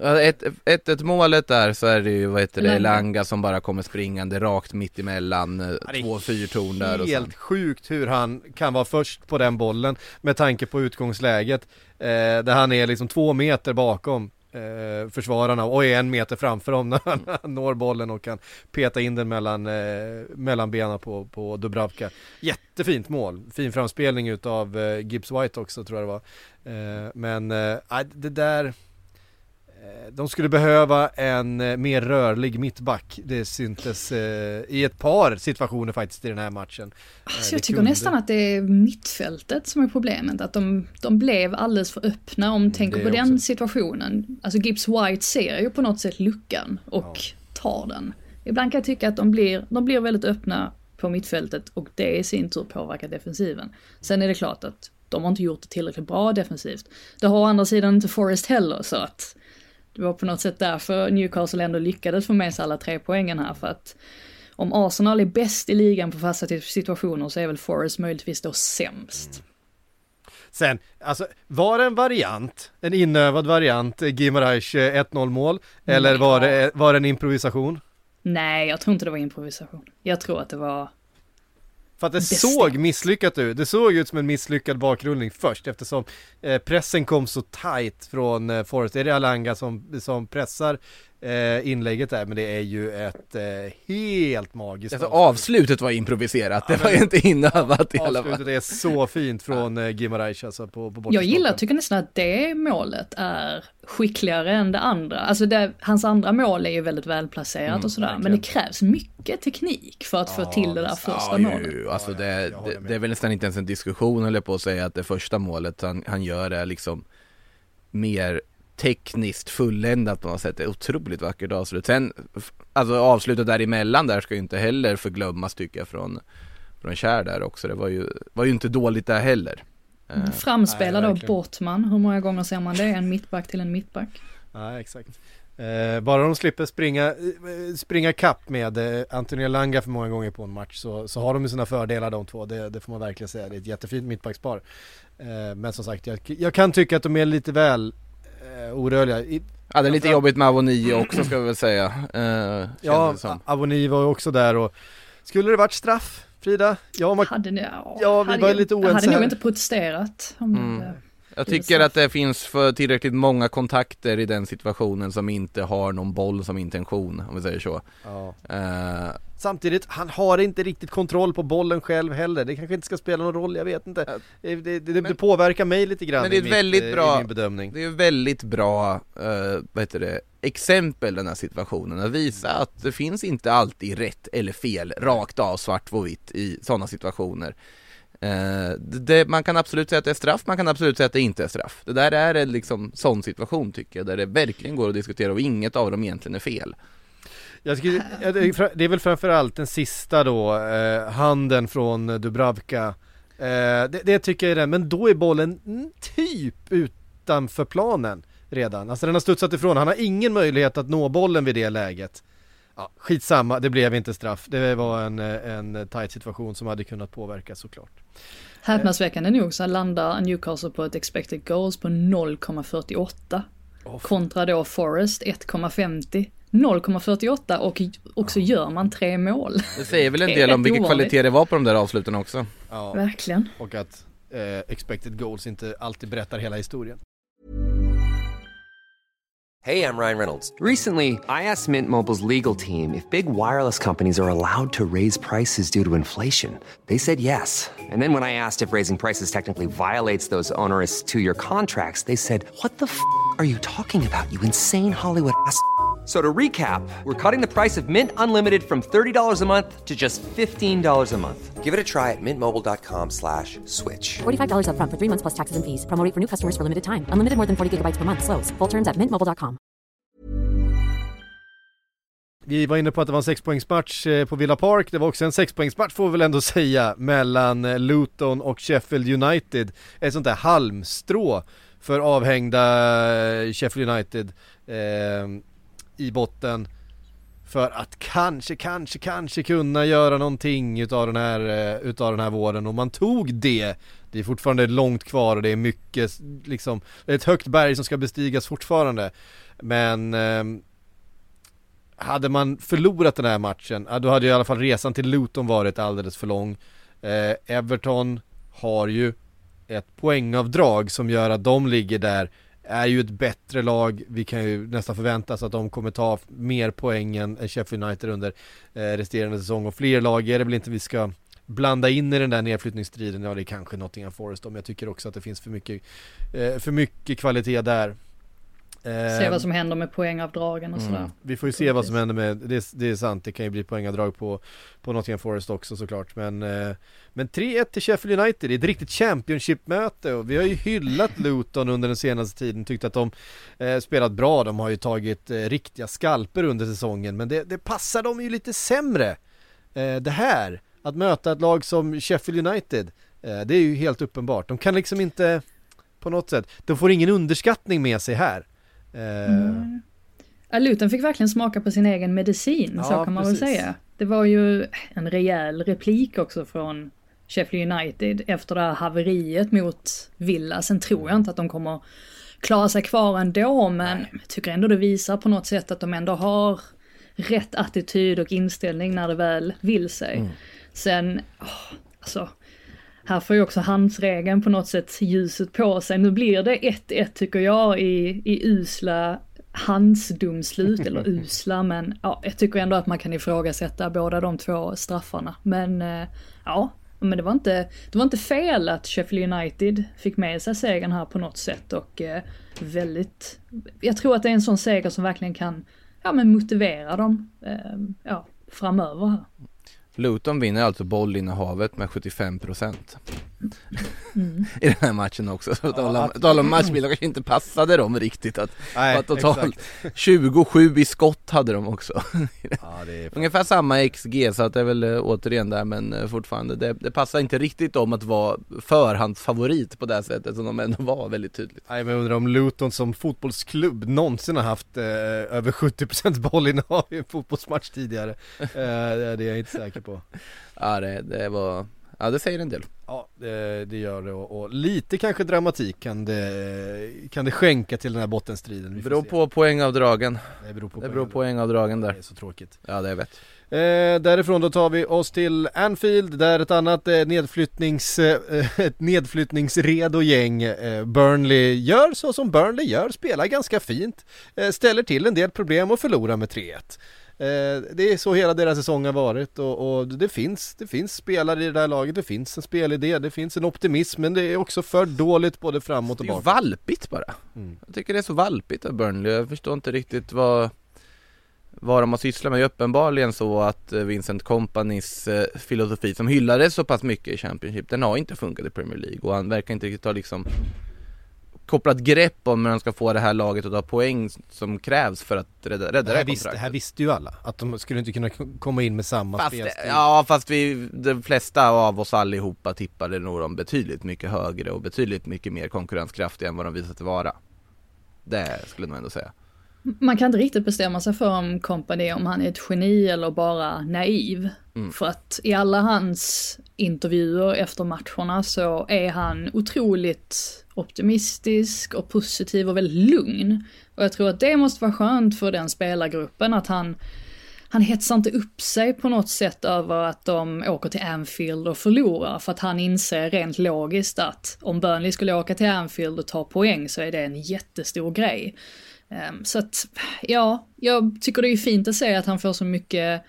Ett, ett, ett målet där så är det ju, vad heter det. Elanga som bara kommer springande rakt mitt emellan eh, det är två fyrtorn där och sen. Helt sjukt hur han kan vara först på den bollen med tanke på utgångsläget. Eh, där han är liksom två meter bakom eh, försvararna och är en meter framför dem när han, han når bollen och kan peta in den mellan, eh, mellan benen på, på Dubravka. Jättefint mål, fin framspelning utav eh, Gibbs White också tror jag det var. Eh, men eh, det där de skulle behöva en eh, mer rörlig mittback. Det syntes eh, i ett par situationer faktiskt i den här matchen. Alltså Eh, jag det tycker kunde- nästan att det är mittfältet som är problemet. Att de, de blev alldeles för öppna om tänker Mm, det på också. den situationen. Alltså Gibbs White ser ju på något sätt luckan och tar den. Ibland kan jag tycka att de blir, de blir väldigt öppna på mittfältet och det i sin tur påverkar defensiven. Sen är det klart att de har inte gjort det tillräckligt bra defensivt. Det har å andra sidan inte Forrest heller så att det var på något sätt därför Newcastle ändå lyckades få med sig alla tre poängen här för att om Arsenal är bäst i ligan på fasta situationer så är väl Forest möjligtvis då sämst. Sen, alltså var det en variant, en inövad variant, eh, Gimarais eh, 1-0 mål? Eller var det, var det en improvisation? Nej, jag tror inte det var improvisation. Jag tror att det var... För att det Bestämt. såg misslyckat ut. Det såg ut som en misslyckad bakrullning först eftersom eh, pressen kom så tight från eh, Forrest. Det är det Alanga som, som pressar inlägget där, men det är ju ett eh, helt magiskt Alltså avslut. avslutet var improviserat, det var ju inte inövat i alla fall. Avslutet är så fint från eh, Gimarais alltså på, på Jag gillar, tycker nästan att det målet är skickligare än det andra. Alltså det, hans andra mål är ju väldigt välplacerat Mm, och sådär, men det krävs mycket teknik för att få till det där första Ja, målet. ju. Alltså Ja, det, jag håller det, det är väl nästan inte ens en diskussion eller på att säga att det första målet han, han gör är liksom mer tekniskt fulländat på något sätt. Det är otroligt vackert avslut. Sen, alltså avslutet däremellan där ska ju inte heller förglömmas tycker jag från, från Kjär där också. Det var ju, var ju inte dåligt där heller. Eh, Framspelad Nej, av. Bortman, hur många gånger ser man det? En mittback till en mittback. Ja, exakt. Eh, bara de slipper springa, eh, springa kapp med eh, Antonio Langa för många gånger på en match så, så har de ju sina fördelar de två, det, det får man verkligen säga. Det är ett jättefint mittbackspar. Eh, men som sagt, jag, jag kan tycka att de är lite väl eh, orörliga. I, Ja det är lite jobbigt med Avoni också ska vi väl säga. Eh, ja. Avoni var ju också där och skulle det varit straff, Frida? Ja, man, Hade ni, ja, Ja, vi hade var jag- lite Jag oense hade nog inte protesterat. Om Mm. det, Jag Det är tycker straff. att det finns för tillräckligt många kontakter i den situationen som inte har någon boll som intention, om vi säger så. ja. Eh, Samtidigt, han har inte riktigt kontroll på bollen själv heller. Det kanske inte ska spela någon roll, jag vet inte. Det, det, det, det Men- påverkar mig lite grann Men det är i mitt, väldigt eh, bra- i min bedömning. Det är väldigt bra, eh, vad heter det, exempel den här situationen. Att visa att det finns inte alltid rätt eller fel, rakt av svart på vitt i sådana situationer. Eh, det, det, man kan absolut säga att det är straff, man kan absolut säga att det inte är straff. Det där är en liksom sån situation tycker jag, där det verkligen går att diskutera och inget av dem egentligen är fel. Jag skulle, det, är, väl framförallt den sista då, eh, handen från Dubravka. Eh, det, det tycker jag är den, men då är bollen typ utanför planen redan. Alltså den har studsat ifrån, han har ingen möjlighet att nå bollen vid det läget. Ja, skitsamma, det blev inte straff. Det var en, eh, en tight situation som hade kunnat påverka såklart. häpnadsväckande nog så landar Newcastle på ett expected goals på 0,48. Kontra då Forest 1,50. 0,48 och också gör man tre mål. Det säger väl en del om vilken kvalitet det var på de där avsluten också. Ja, Verkligen. och att eh, expected goals inte alltid berättar hela historien. Hey, I'm Ryan Reynolds. Recently, I asked Mint Mobile's legal team if big wireless companies are allowed to raise prices due to inflation. They said yes. And then when I asked if raising prices technically violates those onerous two year contracts, they said, What the f are you talking about, you insane Hollywood ass? So to recap, we're cutting the price of Mint Unlimited from $30 a month to just $15 a month. Give it a try at mintmobile.com slash switch. $45 upfront for three months plus taxes and fees. Promo for new customers for limited time. Unlimited more than 40 gigabytes per month. Slows. Full terms at mintmobile.com. Vi var inne på att det var en sexpoängsmatch eh, på Villa Park. Det var också en sexpoängsmatch får vi väl ändå säga mellan eh, Luton och Sheffield United. Ett sånt där halmstrå för avhängda eh, Sheffield United eh, i botten. För att kanske, kanske, kanske kunna göra någonting utav den här, eh, utav den här våren och man tog det. Det är fortfarande långt kvar och det är mycket liksom, det är ett högt berg som ska bestigas fortfarande. Men eh, hade man förlorat den här matchen, ja, då hade ju i alla fall resan till Luton varit alldeles för lång. Eh, Everton har ju ett poängavdrag som gör att de ligger där, är ju ett bättre lag. Vi kan ju nästan förvänta oss att de kommer ta mer poäng än Sheffield United under eh, resterande säsong och fler lag är det väl inte vi ska blanda in i den där nedflyttningsstriden. Ja, det är kanske Nottingham Forest om jag tycker också att det finns för mycket, eh, för mycket kvalitet där. Se vad som händer med poängavdragen och sådär. vi får ju se vad som händer med, det, är- det är sant, det kan ju bli poängavdrag på, på Nottingham Forest också såklart men eh, Men 3-1 till Sheffield United, det är ett riktigt Championship-möte och vi har ju hyllat Luton under den senaste tiden, tyckt att de eh, spelat bra, de har ju tagit eh, riktiga skalper under säsongen men det, det passar dem ju lite sämre eh, Det här, att möta ett lag som Sheffield United, eh, det är ju helt uppenbart, de kan liksom inte på något sätt, de får ingen underskattning med sig här eh, Mm. Ja, Luton fick verkligen smaka på sin egen medicin, så Ja, kan man precis. väl säga. Det var ju en rejäl replik också från Sheffield United efter det här haveriet mot Villa. Sen tror jag inte att de kommer klara sig kvar ändå, men jag tycker ändå det visar på något sätt att de ändå har rätt attityd och inställning när det väl vill sig. Sen, åh, alltså, här får ju också handsregeln på något sätt ljuset på sig. Nu blir det 1-1 tycker jag i, i usla handsdomslut, eller usla, men ja, jag tycker ändå att man kan ifrågasätta båda de två straffarna. Men eh, ja, men det var, inte, det var inte fel att Sheffield United fick med sig segern här på något sätt och eh, väldigt, jag tror att det är en sån seger som verkligen kan, ja men motivera dem, eh, ja, framöver här. Luton vinner alltså bollinnehavet med 75 procent. i den här matchen också. Så om, tala om matchbilder kanske inte passade dem riktigt att, Nej, att totalt 27 i skott hade de också. Ja, det är Ungefär samma XG så att det är väl eh, återigen där men eh, fortfarande det, det passar inte riktigt dem att vara förhandsfavorit på det här sättet som de ändå var väldigt tydligt. Nej men jag undrar om Luton som fotbollsklubb någonsin har haft eh, över 70% bollinnehav i en fotbollsmatch tidigare. Eh, det är jag inte säker på. Ja det, det var, ja det säger en del. Ja, det, det gör det och, och lite kanske dramatik kan det, kan det skänka till den här bottenstriden. Det beror se. på poängavdragen. Det beror på, Det beror på poängavdragen Det där. är så tråkigt. Ja det vet. Eh, därifrån då tar vi oss till Anfield där ett annat eh, nedflyttnings, eh, ett nedflyttningsredo gäng eh, Burnley gör så som Burnley gör, spelar ganska fint, eh, ställer till en del problem och förlorar med 3-1. Eh, det är så hela deras säsong har varit och, och det finns, det finns spelare i det här laget, det finns en spelidé, det finns en optimism men det är också för dåligt både framåt och Det är bakåt. valpigt bara. Mm. Jag tycker det är så valpigt av Burnley. Jag förstår inte riktigt vad vad de har sysslat med. Det är uppenbarligen så att eh, Vincent Companys eh, filosofi som hyllades så pass mycket i Championship, den har inte funkat i Premier League och han verkar inte riktigt ha liksom kopplat grepp om hur han ska få det här laget att ta poäng som krävs för att rädda, rädda Det här, visste, det kontraktet. här visste ju alla, att de skulle inte kunna komma in med samma Fast, spelstil. ja fast vi, de flesta av oss allihopa tippade nog dem betydligt mycket högre och betydligt mycket mer konkurrenskraftiga än vad de visat sig vara. Det skulle jag nog ändå säga. Man kan inte riktigt bestämma sig för om Company, om han är ett geni eller bara naiv. För att i alla hans intervjuer efter matcherna så är han otroligt optimistisk och positiv och väldigt lugn. Och jag tror att det måste vara skönt för den spelargruppen att han han hetsar inte upp sig på något sätt över att de åker till Anfield och förlorar, för att han inser rent logiskt att om Burnley skulle åka till Anfield och ta poäng så är det en jättestor grej. Ehm, så att, ja, jag tycker det är fint att se att han får så mycket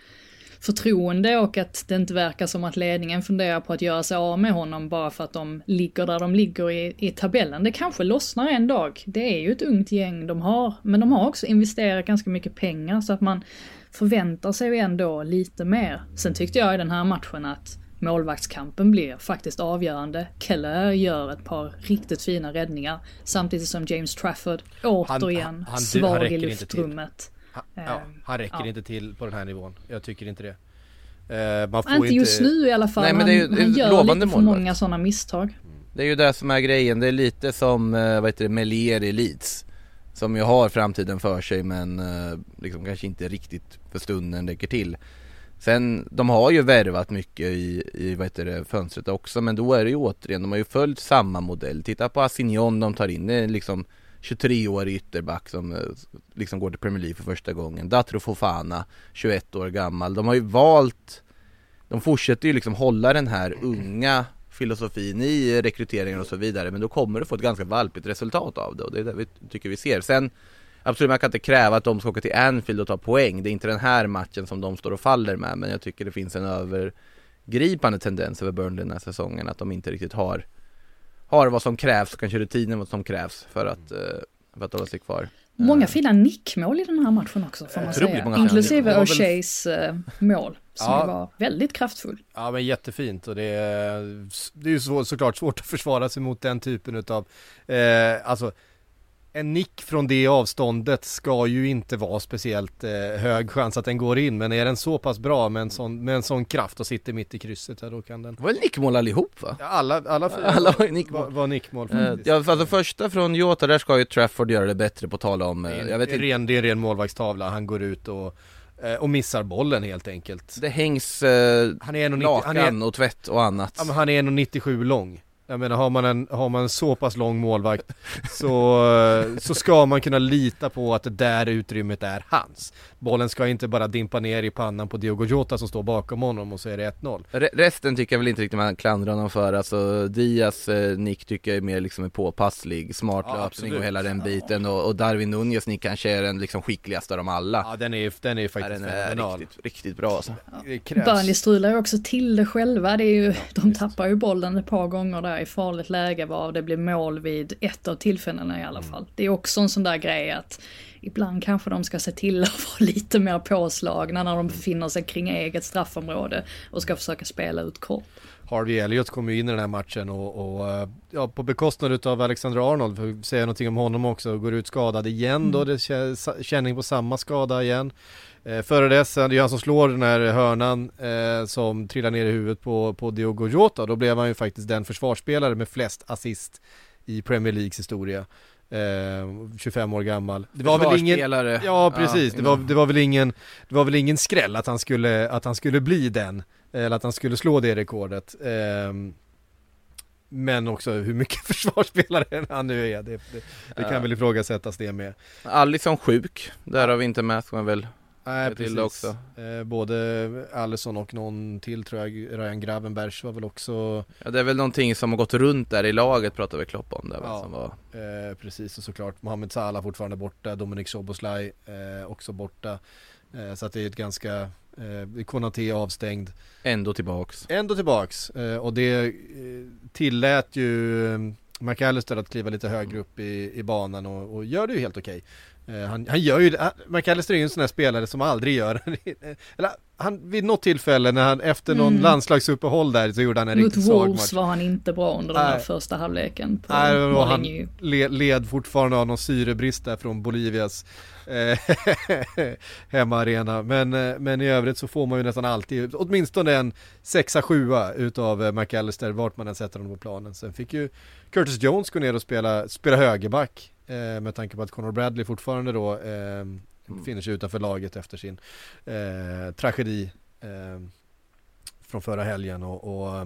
förtroende och att det inte verkar som att ledningen funderar på att göra sig av med honom bara för att de ligger där de ligger i, i tabellen. Det kanske lossnar en dag. Det är ju ett ungt gäng de har, men de har också investerat ganska mycket pengar så att man förväntar sig ju ändå lite mer. Sen tyckte jag i den här matchen att målvaktskampen blir faktiskt avgörande. Keller gör ett par riktigt fina räddningar samtidigt som James Trafford återigen han- han svag räcker i luftrummet. Han, ja, Ehm, han räcker ja. inte till på den här nivån. Jag tycker inte det. Eh, man får Inte inte just nu i alla fall. Nej, men det är ju- han, han gör lovande lite för många sådana misstag. Det är ju det som är grejen, det är lite som, eh, vad heter det, Melier i Leeds Som ju har framtiden för sig men eh, liksom kanske inte riktigt för stunden räcker till Sen, de har ju värvat mycket i, i vad heter det, fönstret också men då är det ju återigen, de har ju följt samma modell. Titta på Assignon de tar in, det är liksom 23-årig ytterback som eh, liksom går till Premier League för första gången. Datro Fofana, 21 år gammal. De har ju valt De fortsätter ju liksom hålla den här unga filosofin i rekryteringen och så vidare men då kommer du få ett ganska valpigt resultat av det och det är det vi tycker vi ser. Sen absolut man kan inte kräva att de ska åka till Anfield och ta poäng. Det är inte den här matchen som de står och faller med men jag tycker det finns en övergripande tendens över Burnley den här säsongen att de inte riktigt har har vad som krävs, kanske rutinen vad som krävs för att, eh, för att hålla sig kvar. Många fina nickmål i den här matchen också får man säga. Inklusive O'Sheas eh, mål, som Ja. var väldigt kraftfull. Ja men jättefint och det är, det är ju så, såklart svårt att försvara sig mot den typen utav, eh, alltså en nick från det avståndet ska ju inte vara speciellt eh, hög chans att den går in men är den så pass bra med en sån, med en sån kraft och sitter mitt i krysset ja, då kan den Det var nickmål allihop va? ja, alla, alla fyra Alla var nickmål. var, var nickmål Eh, faktiskt. ja, alltså första från Jota, där ska ju Trafford göra det bättre på tala om, eh, jag vet inte ren, det är en ren målvaktstavla, han går ut och Eh, och missar bollen helt enkelt. Det hängs eh, Han är 1,90 lakan han är, och tvätt och annat. ja, men han är 1,97 lång. Jag menar har man en, har man en så pass lång målvakt så, eh, så ska man kunna lita på att det där utrymmet är hans. Bollen ska inte bara dimpa ner i pannan på Diogo Jota som står bakom honom och så är det 1-0. Re- Resten tycker jag väl inte riktigt man klandrar honom för, alltså Diaz eh, nick tycker jag är mer liksom är påpasslig, smart Ja, löpning absolut. och hela den biten och, och Darwin Nunez nick kanske är den liksom skickligaste av dem alla. Ja den är, den är Ja, faktiskt den är fenomenal. riktigt, riktigt bra alltså. Det krävs. Burnley strular ju också till det själva. Det är ju, de tappar ju bollen ett par gånger där i farligt läge var det blir mål vid ett av tillfällena i alla fall. Det är också en sån där grej att ibland kanske de ska se till att vara lite mer påslagna när de befinner sig kring eget straffområde och ska försöka spela ut kort. Harvey Elliott kom ju in i den här matchen och, och eh, ja, på bekostnad av Alexander Arnold, för att säga någonting om honom också, går ut skadad igen då, det kä- känning på samma skada igen. Eh, före dess, det är han som slår den här hörnan eh, som trillar ner i huvudet på, på Diogo Jota, då blev han ju faktiskt den försvarsspelare med flest assist i Premier Leagues historia. Eh, 25 år gammal. Det var väl ingen. Ja precis, det, var, det var väl ingen Det var väl ingen skräll att han skulle, att han skulle bli den Eller att han skulle slå det rekordet Ehm, Men också hur mycket försvarsspelare han nu är Det, det, det kan Ja. väl ifrågasättas det med Alisson sjuk, där har vi inte med ska man väl Nej precis också. Eh, Både Alisson och någon till tror jag Ryan Gravenberg var väl också Ja det är väl någonting som har gått runt där i laget pratar vi Klopp om det Ja. som var eh, Precis och såklart Mohamed Salah fortfarande borta Dominic Soboslaj eh, också borta eh, Så att det är ett ganska eh, Konaté avstängd ändå tillbaks Ändå tillbaks eh, och det eh, tillät ju McAllister att kliva lite högre upp i, i banan och, och gör det ju helt okej. Eh, Han, han gör ju han- McAllister är ju en sån här spelare som aldrig gör, eller han, vid något tillfälle när han efter någon Mm. landslagsuppehåll där så gjorde han en Mot riktigt svag Wolves match. var han inte bra under den här första halvleken på Nej, och han led fortfarande av någon syrebrist där från Bolivias eh, hemmaarena. Men, eh, men i övrigt så får man ju nästan alltid åtminstone en sexa sjua utav eh, McAllister vart man än sätter honom på planen. Sen fick ju Curtis Jones gå ner och spela, spela högerback eh, med tanke på att Conor Bradley fortfarande då eh, befinner sig utanför laget efter sin eh, tragedi eh, från förra helgen och, och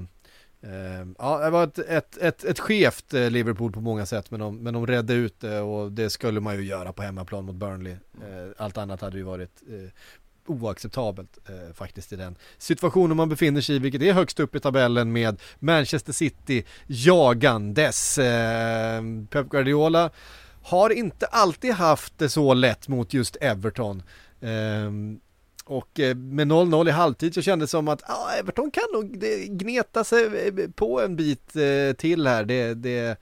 eh, ja, det var ett, ett, ett, ett skevt eh, Liverpool på många sätt men de, men de redde ut det och det skulle man ju göra på hemmaplan mot Burnley. Eh, allt annat hade ju varit eh, oacceptabelt eh, faktiskt i den situationen man befinner sig i, vilket är högst upp i tabellen med Manchester City jagandes. Eh, Pep Guardiola har inte alltid haft det så lätt mot just Everton. Ehm, och eh, med 0-0 i halvtid så kändes det som att ah, Everton kan nog gneta sig eh, på en bit eh, till här. Det, det,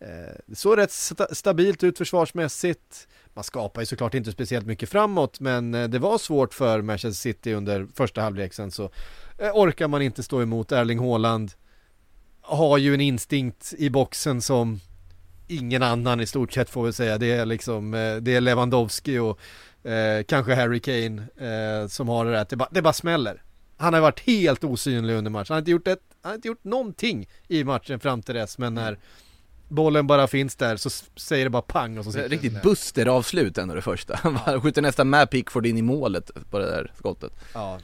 eh, såg rätt sta- stabilt ut försvarsmässigt. Man skapar ju såklart inte speciellt mycket framåt men eh, det var svårt för Manchester City under första halvlek sen så eh, orkar man inte stå emot Erling Haaland. Har ju en instinkt i boxen som ingen annan i stort sett får vi säga. Det är liksom, eh, det är Lewandowski och eh, kanske Harry Kane eh, som har det där, att det bara, det bara smäller. Han har varit helt osynlig under matchen, han har inte gjort, ett, han har inte gjort någonting i matchen fram till dess, men när bollen bara finns där så säger det bara pang och så sitter Riktigt där. Buster-avslut ändå det första. Han skjuter nästan med Pickford in i målet på det där skottet. Ja,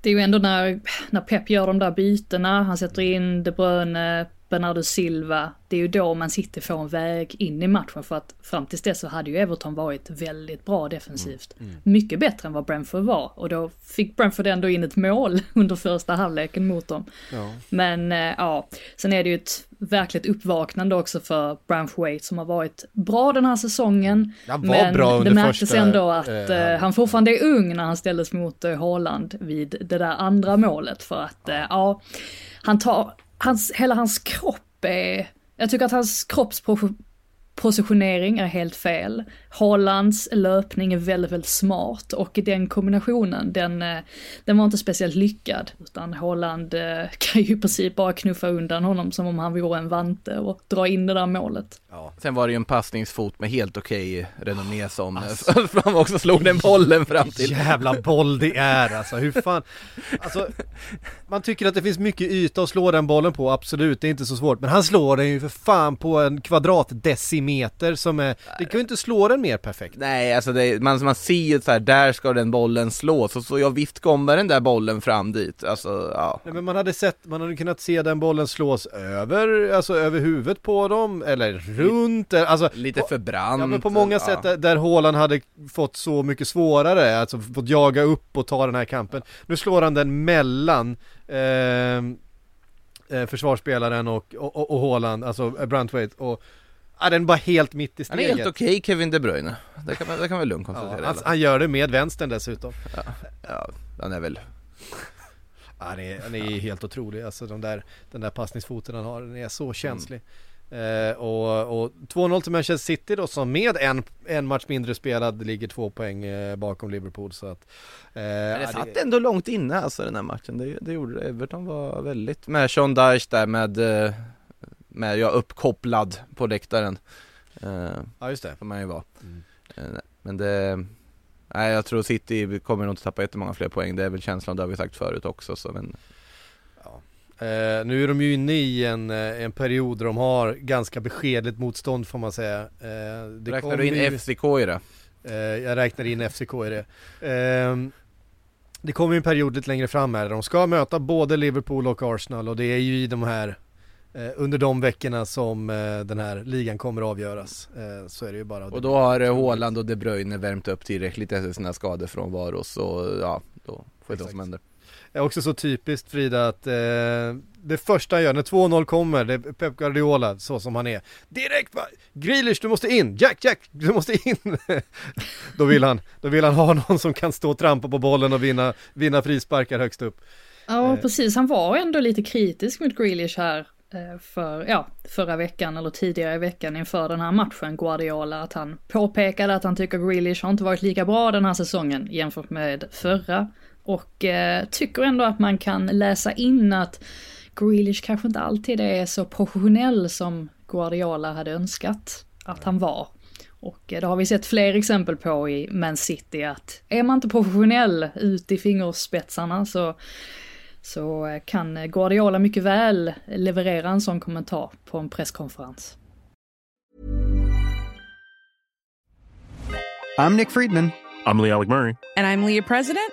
Det är ju ändå när, när Pep gör de där bytena, han sätter in De Bruyne, Bernardo Silva, det är ju då man sitter får en väg in i matchen för att fram tills dess så hade ju Everton varit väldigt bra defensivt. Mycket bättre än vad Brentford var och då fick Brentford ändå in ett mål under första halvleken mot dem. ja. Men eh, ja, sen är det ju ett verkligt uppvaknande också för Branthwaite som har varit bra den här säsongen. Han var men bra under det märktes första, ändå att eh, eh, han fortfarande är ung när han ställdes mot eh, Haaland vid det där andra målet. För att eh, ja, han tar, hans, hela hans kropp är, jag tycker att hans kroppspositionering är helt fel. Haalands löpning är väldigt, väldigt smart och den kombinationen, den, eh, den var inte speciellt lyckad. Utan Haaland eh, kan ju i princip bara knuffa undan honom som om han vore en vante och dra in det där målet. Ja. Sen var det ju en passningsfot med helt okej renommé som alltså. fram också slog den bollen fram till. Jävla boll det är alltså, hur fan Alltså Man tycker att det finns mycket yta att slå den bollen på, absolut, det är inte så svårt Men han slår den ju för fan på en kvadratdecimeter som är Det kan ju inte slå den mer perfekt Nej, alltså det, man, man ser ju så här, där ska den bollen slås och så jag vift kommer den där bollen fram dit, alltså ja. Nej, men man hade sett, man hade kunnat se den bollen slås över, alltså över huvudet på dem, eller runt, alltså Lite på, för brant. Ja men på många sätt där, där Haaland hade fått så mycket svårare, alltså fått jaga upp och ta den här kampen. Nu slår han den mellan eh, eh, försvarsspelaren och, och, och, och Haaland, alltså eh, Brantwaite och Ja, den bara helt mitt i Han är steget. helt okej Kevin De Bruyne, det kan man, det kan man lugnt ja, konstatera. han, han gör det med vänstern dessutom. ja, han är väl Ja, han, är, han är helt otrolig, alltså de där, den där passningsfoten han har, den är så känslig. Eh, och, och 2-0 till Manchester City då som med en, en match mindre spelad ligger två poäng eh, bakom Liverpool så att... Eh, Men det satt ändå långt inne alltså den här matchen, det, det gjorde det. Everton var väldigt, med Sean Dyche där med, eh, med ja, uppkopplad på läktaren. Eh, Ja just det. får man ju vara. Mm. Eh, Men det, nej jag tror City kommer nog inte tappa jättemånga fler poäng, det är väl känslan, det har vi sagt förut också så men Eh, nu är de ju inne i en, eh, en period där de har ganska beskedligt motstånd får man säga. Eh, det Räknar du in ju- FCK i det? Eh, jag räknar in FCK i det. Ehm, det kommer ju en period lite längre fram här där de ska möta både Liverpool och Arsenal och det är ju i de här eh, under de veckorna som eh, den här ligan kommer att avgöras. Så är det ju bara. Och då har Haaland och De Bruyne värmt upp tillräckligt efter sina skador från varo så ja, då får vi se vad som händer. Det är också så typiskt Frida att eh, det första han gör när 2-0 kommer, det är Pep Guardiola så som han är. Direkt bara, Grealish du måste in, Jack Jack du måste in. då, vill han, då vill han ha någon som kan stå och trampa på bollen och vinna, vinna frisparkar högst upp. Ja, Eh. precis. Han var ändå lite kritisk mot Grealish här eh, för, ja, förra veckan eller tidigare i veckan inför den här matchen, Guardiola, att han påpekade att han tycker Grealish har inte varit lika bra den här säsongen jämfört med förra. Och eh, tycker ändå att man kan läsa in att Grealish kanske inte alltid är så professionell som Guardiola hade önskat att han var. Och eh, det har vi sett fler exempel på i Man City att är man inte professionell ut i fingerspetsarna så så eh, kan Guardiola mycket väl leverera en sån kommentar på en presskonferens. I'm Nick Friedman. I'm Lee Alec Murray. And I'm Leah President,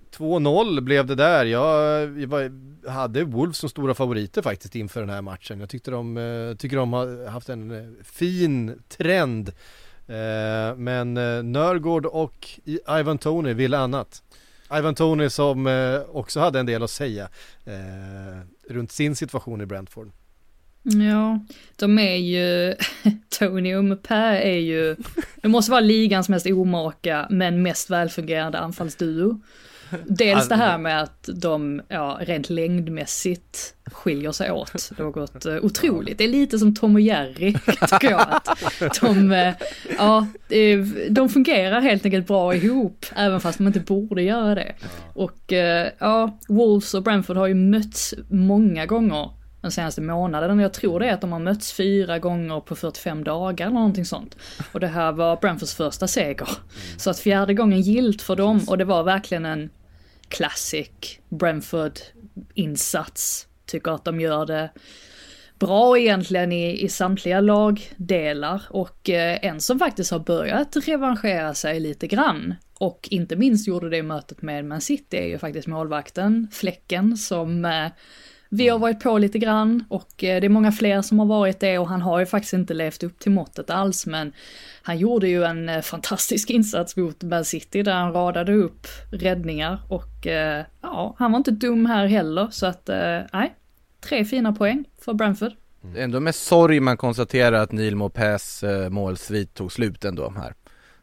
2-0 blev det där. Jag, jag var, hade Wolves som stora favoriter faktiskt inför den här matchen. Jag tyckte de, eh, tycker de har haft en eh, fin trend. Eh, men eh, Nörgård och Ivan Tony ville annat. Ivan Tony som också hade en del att säga runt sin situation i Brentford. Ja, de är ju, Tony och Mupé är ju, det måste vara ligans mest omaka men mest välfungerande anfallsduo. Dels det här med att de, ja, rent längdmässigt skiljer sig åt något eh, otroligt. Det är lite som Tom och Jerry, tycker jag. Att de, eh, ja, eh, de fungerar helt enkelt bra ihop, även fast de inte borde göra det. Och ja, Wolves och Brentford har ju mötts många gånger den senaste månaden. Jag tror det är att de har mötts fyra gånger på 45 dagar eller någonting sånt. Och det här var Brentfords första seger. Så att fjärde gången gilt för dem och det var verkligen en classic Brentford-insats. Tycker att de gör det bra egentligen i, i samtliga lagdelar och eh, en som faktiskt har börjat revanschera sig lite grann och inte minst gjorde det i mötet med Man City är ju faktiskt målvakten, Fläcken, som eh, vi har varit på lite grann och eh, det är många fler som har varit det och han har ju faktiskt inte levt upp till måttet alls men han gjorde ju en eh, fantastisk insats mot Man City där han radade upp räddningar och eh, ja, han var inte dum här heller så att nej, tre fina poäng för Brentford. Mm. Ändå med sorg man konstaterar att Neil Mopez målsvit tog slut ändå här.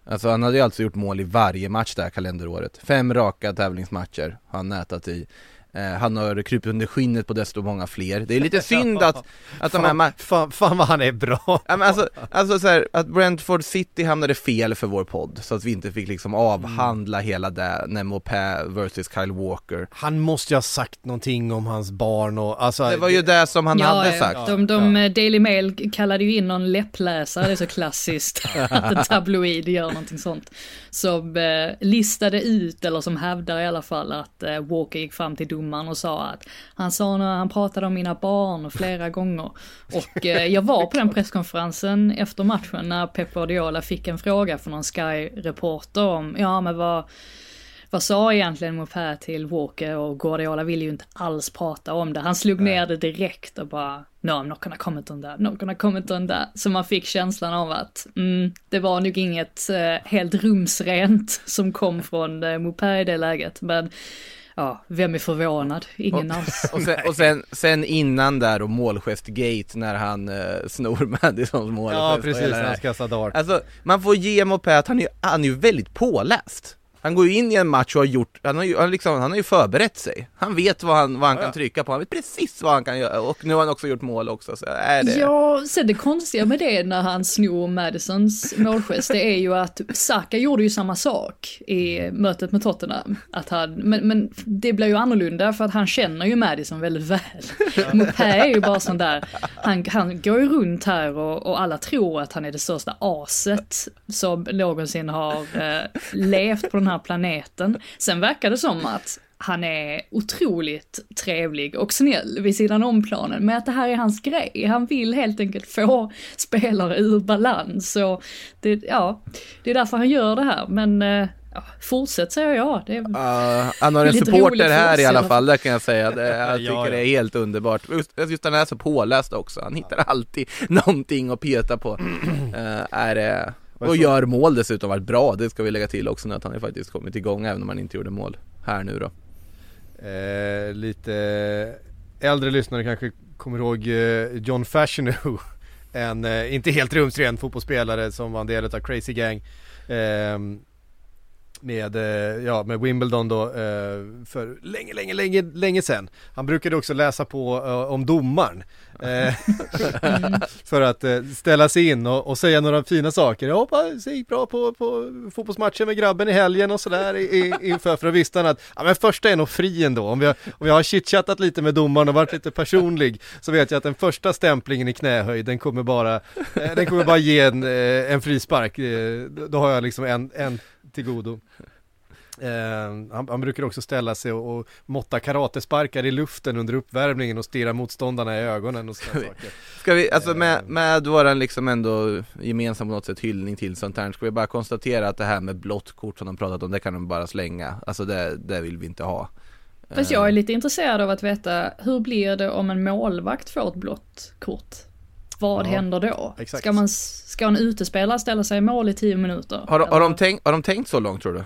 Alltså han hade ju alltså gjort mål i varje match det här kalenderåret. Fem raka tävlingsmatcher har han nätat i. Eh, han har krupit under skinnet på desto många fler. Det är lite synd att, att de här fan, fan, fan vad han är bra! Ja, men alltså, alltså så här, att Brentford City hamnade fel för vår podd, så att vi inte fick liksom avhandla mm. hela det, när Mopé versus Kyle Walker. Han måste ju ha sagt någonting om hans barn och alltså... Det var ju det som han ja, hade sagt. De, de ja. Daily Mail kallade ju in någon läppläsare, det är så klassiskt, att en tabloid gör någonting sånt. Som eh, listade ut, eller som hävdar i alla fall, att eh, Walker gick fram till domaren och sa att han sa när han pratade om mina barn flera gånger. Och eh, jag var på den presskonferensen efter matchen när Pep Guardiola fick en fråga från någon Sky-reporter om, ja men vad vad sa egentligen Mopé till Walker och Guardiola ville ju inte alls prata om det. Han slog ner det direkt och bara No, I'm not gonna comment on that, not gonna comment on that. Så man fick känslan av att mm, det var nog inget eh, helt rumsrent som kom från eh, Mopé i det läget. Men ja, vem är förvånad? Ingen alls. Och, sen, och sen, sen, innan där och målgestgate när han eh, snor Madisons målgest. Ja, precis, när han ska dart. Alltså, man får ge Mopé att han är, han är ju väldigt påläst. Han går ju in i en match och har gjort, han har ju, han liksom, han har ju förberett sig. Han vet vad han, vad han ja, kan trycka på, han vet precis vad han kan göra och nu har han också gjort mål också så är det... Ja, sen det konstiga med det när han snor Madisons målgest, det är ju att Saka gjorde ju samma sak i mötet med Tottenham. Att han, men, men det blir ju annorlunda för att han känner ju Madison väldigt väl. Mopé är ju bara sån där, han, han går ju runt här och, och alla tror att han är det största aset som någonsin har eh, levt på den här planeten. Sen verkar det som att han är otroligt trevlig och snäll vid sidan om planen, men att det här är hans grej. Han vill helt enkelt få spelare ur balans och det, ja, det är därför han gör det här, men eh, Ja, fortsätt säger jag. Det är uh, han har en supporter här i alla fall, det kan jag säga. Det, jag tycker ja, ja. det är helt underbart. Just, just han är så påläst också. Han hittar alltid någonting att peta på. Uh, är det... Och gör mål dessutom, varit bra, det ska vi lägga till också nu att han har faktiskt kommit igång även om han inte gjorde mål här nu då. Eh, lite äldre lyssnare kanske kommer ihåg eh, John Fashionew, en eh, inte helt rumsren fotbollsspelare som var en del av Crazy Gang. Eh, med, eh, ja, med Wimbledon då eh, för länge, länge, länge, länge sedan. Han brukade också läsa på eh, om domaren. För att ställa sig in och, och, säga några fina saker. Jag hoppas det gick bra på, på fotbollsmatchen med grabben i helgen och sådär inför. För att visste han att, ja men första är nog fri ändå. Om jag, om jag har chitchattat lite med domaren och varit lite personlig så vet jag att den första stämplingen i knähöjd den kommer bara, den kommer bara ge en, en frispark. Då har jag liksom en, en till godo. Eh, han, han, brukar också ställa sig och, och måtta karatesparkar i luften under uppvärmningen och stirra motståndarna i ögonen och sådana saker. Ska vi, alltså med, med våran liksom ändå gemensam på något sätt hyllning till sånt här, ska vi bara konstatera att det här med blått kort som de pratat om, det kan de bara slänga. Alltså det, det vill vi inte ha. Fast jag är lite intresserad av att veta, hur blir det om en målvakt får ett blått kort? Vad ja, händer då? Exakt. Ska, man, ska en utespelare ställa sig i mål i tio minuter? Har, har, de tänkt, har de tänkt så långt tror du?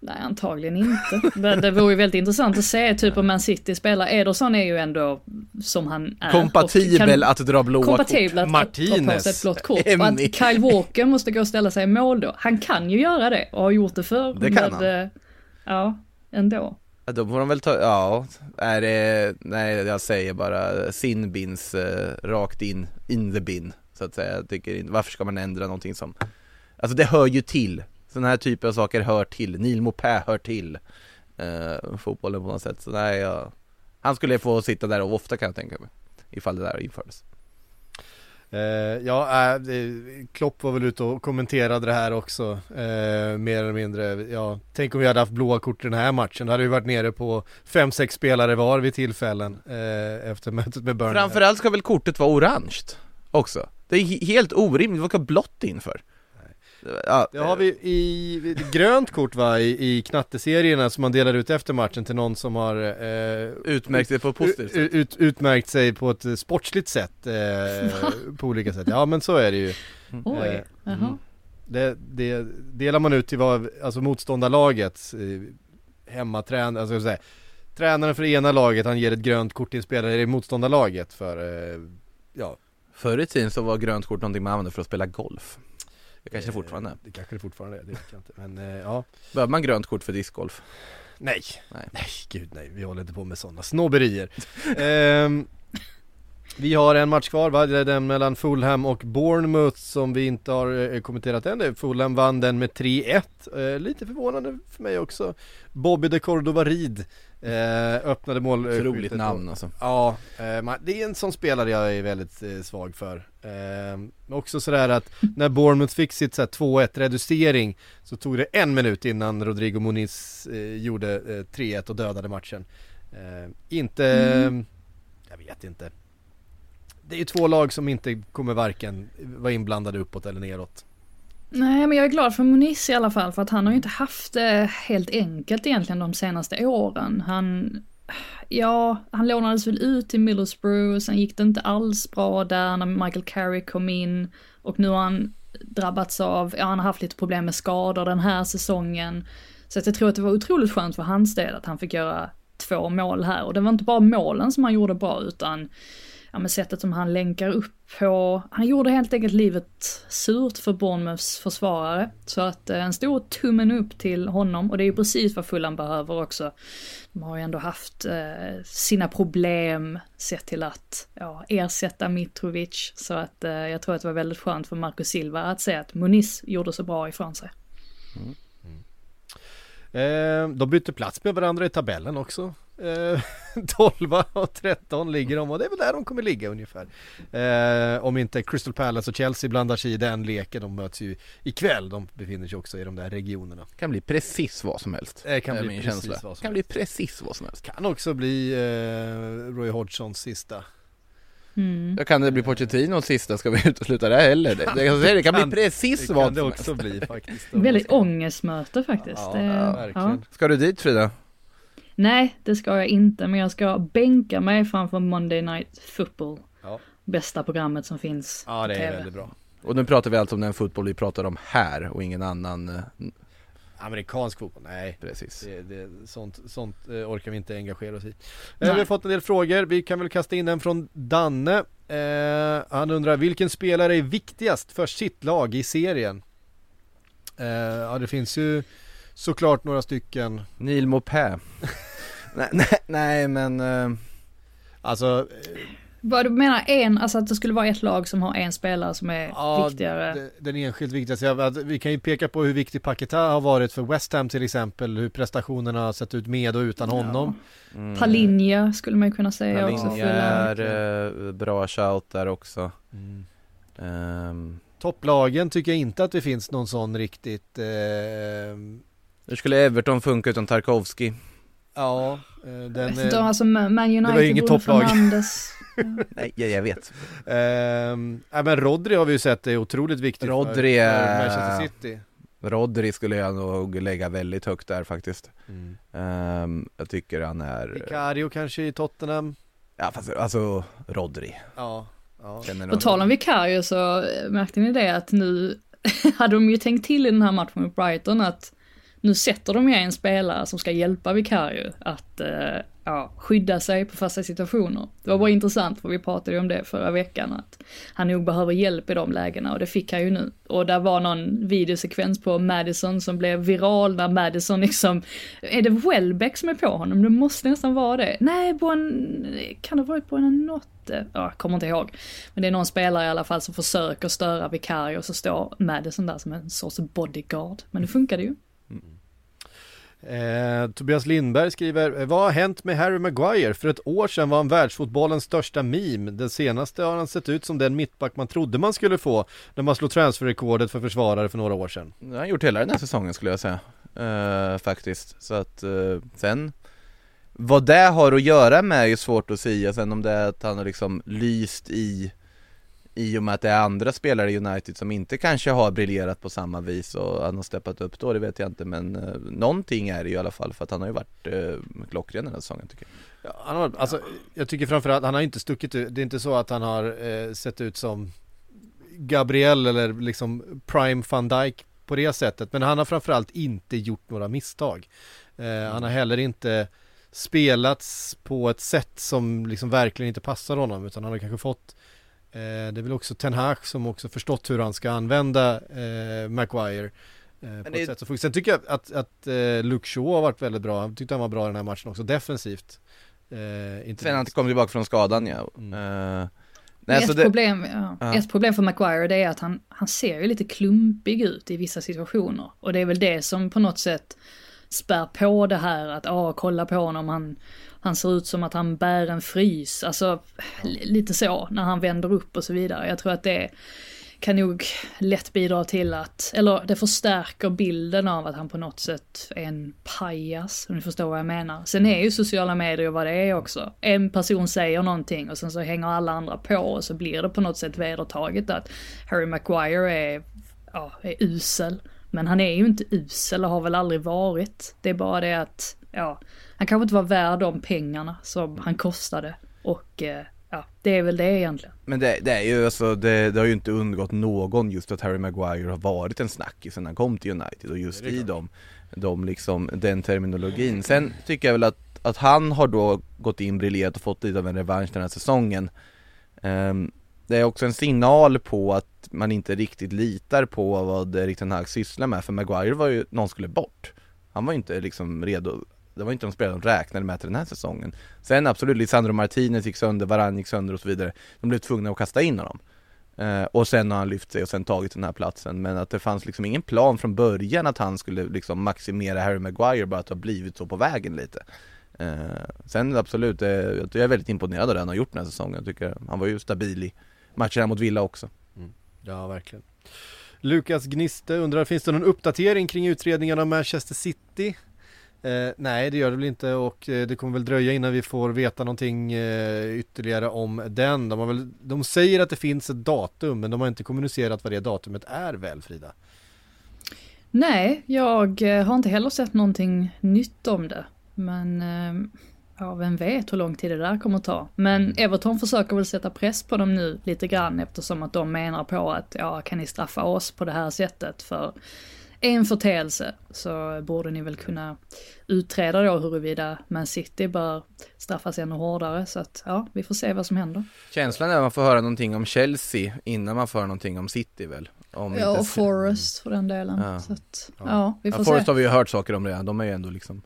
Nej, antagligen inte. Men det vore ju väldigt intressant att se, typ om Man City spelar. Ederson är ju ändå som han är. Kompatibel att dra blåa kort. Kompatibel att Martinez. ta på sig ett blått kort. Och att Kyle Walker måste gå och ställa sig i mål då. Han kan ju göra det och har gjort det förr. Det kan med, han. Eh, ja, ändå. Ja, då får de väl ta, ja, är det, nej jag säger bara sin bins eh, rakt in, in the bin så att säga. Jag tycker inte, varför ska man ändra någonting som, alltså det hör ju till sådana här typer av saker hör till, Neil Mopé hör till eh, fotbollen på något sätt. Så nej, jag, han skulle få sitta där och ofta kan jag tänka mig, ifall det där infördes. Eh, ja, eh, Klopp var väl ute och kommenterade det här också, eh, mer eller mindre. Ja, tänk om vi hade haft blåa kort i den här matchen. Då hade vi varit nere på 5-6 spelare var vid tillfällen efter mötet med Burnley. Framförallt ska väl kortet vara orange också? Det är helt orimligt, vad ska blått in för? Ja, Det har vi i grönt kort va, i, i knatteserierna som man delar ut efter matchen till någon som har eh, Utmärkt sig på ett positivt ut, ut, Utmärkt sig på ett sportsligt sätt eh, på olika sätt, ja men så är det ju. Oj, Eh, jaha. det, det delar man ut till vad, alltså motståndarlaget eh, hemmatränare, alltså säga, tränaren för det ena laget han ger ett grönt kort till spelare i motståndarlaget för, eh, ja. Förr i tiden så var grönt kort någonting man använde för att spela golf Det kanske det fortfarande är. Det kanske det fortfarande är, det vet jag inte. Men eh, ja. Behöver man grönt kort för discgolf? Nej, Nej. nej, gud nej, vi håller inte på med sådana snobberier. Ehm, Vi har en match kvar va, det är den mellan Fulham och Bournemouth som vi inte har eh, kommenterat än. Fulham vann den med 3-1, eh, lite förvånande för mig också. Bobby de Cordova Rid eh, öppnade mål Så roligt namn alltså Ja, eh, man, det är en sån spelare jag är väldigt eh, svag för. Eh, men också sådär att när Bournemouth fick sitt så här 2-1 reducering så tog det en minut innan Rodrigo Muniz eh, gjorde eh, 3-1 och dödade matchen. Eh, inte, Mm. jag vet inte. Det är ju två lag som inte kommer varken vara inblandade uppåt eller neråt. Nej, men jag är glad för Muniz i alla fall, för att han har ju inte haft det helt enkelt egentligen de senaste åren. Han, ja, han lånades väl ut till Middlesbrough, sen gick det inte alls bra där när Michael Carrick kom in och nu har han drabbats av, ja han har haft lite problem med skador den här säsongen. Så att jag tror att det var otroligt skönt för hans del att han fick göra två mål här och det var inte bara målen som han gjorde bra utan ja, men sättet som han länkar upp på. Han gjorde helt enkelt livet surt för Bournemouths försvarare. Så att eh, en stor tummen upp till honom och det är ju precis vad Fulham behöver också. De har ju ändå haft eh, sina problem sett till att ja, ersätta Mitrovic. Så att eh, jag tror att det var väldigt skönt för Marcus Silva att se att Muniz gjorde så bra ifrån sig. Mm, mm. Eh, de bytte plats med varandra i tabellen också. Eh, 12 och 13 ligger de och det är väl där de kommer ligga ungefär. Eh, om inte Crystal Palace och Chelsea blandar sig i den leken. De möts ju ikväll. De befinner sig också i de där regionerna. Kan bli precis vad som helst Det kan bli min precis känsla. vad som Kan bli precis vad som helst Kan också bli eh, Roy Hodgsons sista. Mm. Ja, kan det bli Pochettinos sista, ska vi utesluta det heller? Det, det, säger, det kan bli precis det vad kan det som också helst. bli faktiskt. Väldigt ångestmöte faktiskt. Ja, Det- ja, verkligen. Ska du dit Frida? Nej, det ska jag inte, men jag ska bänka mig framför Monday Night Football. Ja. Bästa programmet som finns Ja, det är väldigt bra. Och nu pratar vi alltså om den fotboll vi pratar om här och ingen annan eh, Amerikansk fotboll, nej. Precis Det, det, sånt sånt eh, orkar vi inte engagera oss i. Eh, Nej. vi har fått en del frågor, vi kan väl kasta in en från Danne. Eh, han undrar vilken spelare är viktigast för sitt lag i serien? Eh, ja det finns ju såklart några stycken. Neil Maupin nej, nej, nej men eh, Alltså Vad du menar en, alltså att det skulle vara ett lag som har en spelare som är Ja, viktigare? den enskilt viktigaste, vi kan ju peka på hur viktig Paketa har varit för West Ham till exempel, hur prestationerna har sett ut med och utan honom. mm, Palinja skulle man ju kunna säga också. Palinja är eh, bra shout där också Mm. Ehm, Topplagen tycker jag inte att det finns någon sån riktigt, eh, Hur skulle Everton funka utan Tarkovsky? Ja, eh, den, eh, alltså Man Man var ju United, inget topplag. Nej, jag, vet Ehm, men Rodri har vi ju sett är otroligt viktigt Rodri för, Manchester City. Rodri skulle jag nog lägga väldigt högt där faktiskt Mm. Ehm, Jag tycker han är Vicario kanske i Tottenham. Ja fast alltså Rodri Ja, ja. På tal om Vicario så märkte ni det att nu hade de ju tänkt till i den här matchen mot Brighton att nu sätter de ju en spelare som ska hjälpa Vicario att eh, ja, skydda sig på fasta situationer. Det var bara intressant för vi pratade ju om det förra veckan att han nog behöver hjälp i de lägena och det fick han ju nu. Och där var någon videosekvens på Madison som blev viral när Madison liksom, är det Welbeck som är på honom? Det måste nästan vara det. Nej, Bon, kan det ha varit Buonanotte? Ja, jag kommer inte ihåg. Men det är någon spelare i alla fall som försöker störa Vicario och så står Madison där som en sorts bodyguard. Men det funkade ju. Eh, Tobias Lindberg skriver, eh, vad har hänt med Harry Maguire? För ett år sedan var han världsfotbollens största meme. Den senaste har han sett ut som den mittback man trodde man skulle få när man slog transferrekordet för försvarare för några år sedan. Det har han gjort hela den här säsongen skulle jag säga Eh, Faktiskt, så att eh, sen Vad det har att göra med är ju svårt att säga sen om det är att han har liksom lyst i i och med att det är andra spelare i United som inte kanske har briljerat på samma vis och han har steppat upp då, det vet jag inte men eh, någonting är det i alla fall för att han har ju varit eh, klockren den här säsongen tycker jag. Ja, han har, alltså, jag tycker framförallt, han har inte stuckit ut, det är inte så att han har eh, sett ut som Gabriel eller liksom Prime van Dijk på det sättet, men han har framförallt inte gjort några misstag. Eh, han har heller inte spelats på ett sätt som liksom verkligen inte passar honom, utan han har kanske fått eh, det är väl också Ten Hag som också förstått hur han ska använda eh, Maguire eh, på det- ett sätt som funkar. Sen tycker jag att, att eh, Luke Shaw har varit väldigt bra, han tyckte han var bra i den här matchen också, defensivt. Eh, inte Sen han kom tillbaka från skadan ja. Eh, nej, ett, så det, problem, ja. Ja. ett problem för Maguire det är att han, han ser ju lite klumpig ut i vissa situationer. Och det är väl det som på något sätt spär på det här att, ja, kolla på honom, han, han ser ut som att han bär en frys. Alltså, li- lite så, när han vänder upp och så vidare. Jag tror att det kan nog lätt bidra till att, eller det förstärker bilden av att han på något sätt är en pajas, om ni förstår vad jag menar. Sen är ju sociala medier vad det är också. En person säger någonting och sen så hänger alla andra på och så blir det på något sätt vedertaget att Harry Maguire är, ja, är usel. Men han är ju inte usel och har väl aldrig varit. Det är bara det att, ja, han kanske inte var värd de pengarna som han kostade. Och eh, ja, det är väl det egentligen. Men det, det är ju alltså, det, det har ju inte undgått någon just att Harry Maguire har varit en snackis sen han kom till United och just i dem, de liksom, den terminologin. Sen tycker jag väl att, att han har då gått in briljerat och fått lite av en revansch den här säsongen. Ehm, det är också en signal på att man inte riktigt litar på vad Erik Ten Hag sysslar med, för Maguire var ju, någon skulle bort. Han var ju inte liksom redo, det var inte de spelare de räknade med till den här säsongen. Sen absolut, Lisandro Martinez gick sönder, Varane gick sönder och så vidare. De blev tvungna att kasta in honom. Eh, och sen har han lyft sig och sen tagit den här platsen. Men att det fanns liksom ingen plan från början att han skulle liksom maximera Harry Maguire, bara att det har blivit så på vägen lite. Eh, sen absolut, eh, jag är väldigt imponerad av det han har gjort den här säsongen. Jag tycker han var ju stabil i matcherna mot Villa också. Mm. Ja, verkligen. Lukas Gniste undrar, finns det någon uppdatering kring utredningen av Manchester City? Eh, nej, det gör det väl inte och eh, det kommer väl dröja innan vi får veta någonting eh, ytterligare om den. De, väl, de säger att det finns ett datum, men de har inte kommunicerat vad det datumet är väl, Frida? Nej, jag eh, har inte heller sett någonting nytt om det. Men eh, ja, vem vet hur lång tid det där kommer att ta. Men Everton försöker väl sätta press på dem nu lite grann eftersom att de menar på att ja, kan ni straffa oss på det här sättet för en förteelse så borde ni väl kunna utreda då huruvida Man City bör straffas ännu hårdare. Så att ja, vi får se vad som händer. Känslan är att man får höra någonting om Chelsea innan man får höra någonting om City väl? Om Ja, inte- och Forest för den delen. Ja. Så att, ja. vi får ja, Forest se. har vi ju hört saker om redan, de är ju ändå liksom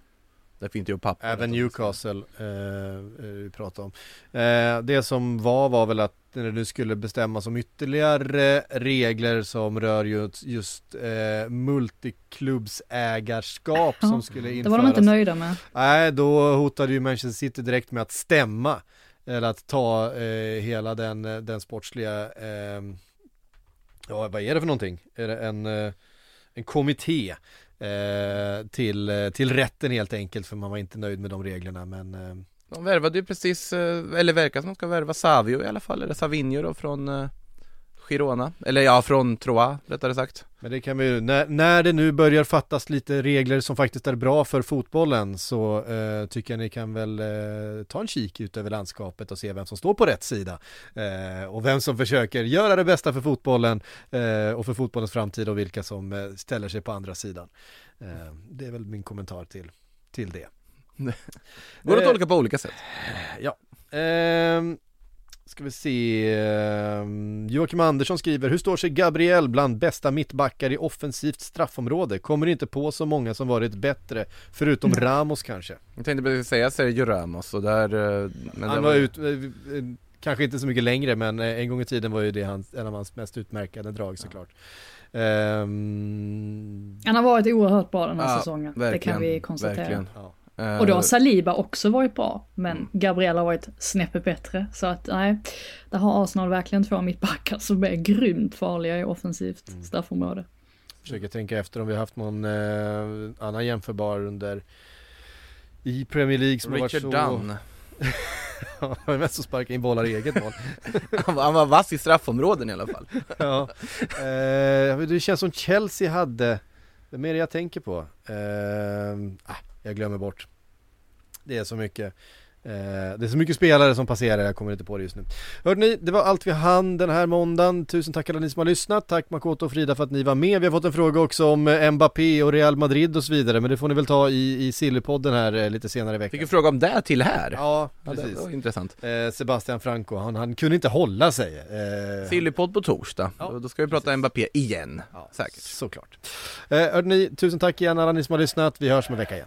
Det finns ju papper Även Newcastle eh, eh, vi pratar om. Eh, det som var var väl att när det nu skulle bestämmas om ytterligare regler som rör just, just eh, multiklubbsägarskap Ja, som skulle införas. Det var de inte nöjda med. Nej, då hotade ju Manchester City direkt med att stämma. Eller att ta eh, hela den, den sportsliga, eh, ja vad är det för någonting? Är det en, eh, en kommitté Eh, till, eh, till rätten helt enkelt för man var inte nöjd med de reglerna men eh, De värvade ju precis, eller verkar som de ska värva Savio i alla fall, eller Savinho då från Girona, eller ja från Troyes rättare sagt Men det kan vi ju, när, när det nu börjar fattas lite regler som faktiskt är bra för fotbollen så eh, tycker jag ni kan väl eh, ta en kik ut över landskapet och se vem som står på rätt sida. Eh, och vem som försöker göra det bästa för fotbollen eh, och för fotbollens framtid och vilka som eh, ställer sig på andra sidan. Eh, det är väl min kommentar till, till det. Går att tolka på olika sätt Ja. Ska vi se. Ehm, Joakim Andersson skriver, hur står sig Gabriel bland bästa mittbackar i offensivt straffområde? Kommer inte på så många som varit bättre, förutom Ramos kanske. Jag tänkte precis säga Sergio Ramos och där eh, men Han det var ut, eh, eh, kanske inte så mycket längre, men en gång i tiden var ju det hans, en av hans mest utmärkande drag såklart. Ehm, Han har varit oerhört bra den här Ja, säsongen. det kan vi konstatera. verkligen. Ja. Och då har Saliba också varit bra, men Mm. Gabriel har varit snäppet bättre. Så att nej, där har Arsenal verkligen två mittbackar som är grymt farliga i offensivt Mm. straffområde. Försöker tänka efter om vi har haft någon eh, annan jämförbar under i Premier League som har varit Richard så... Dunn Han var mest att sparka in bollar i eget mål. Han var, han var vass i straffområden i alla fall. ja. eh, det känns som Chelsea hade, vem är det jag tänker på? Eh, ah, jag glömmer bort. Det är så mycket. Eh, det är så mycket spelare som passerar, jag kommer inte på det just nu. Hörde ni, det var allt vi hann den här måndagen. Tusen tack alla ni som har lyssnat. Tack Makoto och Frida för att ni var med. Vi har fått en fråga också om eh, Mbappé och Real Madrid och så vidare, men det får ni väl ta i, i Sillypodden här eh, lite senare i veckan. Fick en fråga om det till här. Ja, Ja, det precis. var intressant. Eh, Sebastian Franco, han, han kunde inte hålla sig. Eh, Sillypodd på torsdag. Ja, Då- ska vi prata Mbappé igen. Säkert. Såklart. Eh, hörde ni, tusen tack igen alla ni som har lyssnat. Vi hörs om en vecka igen.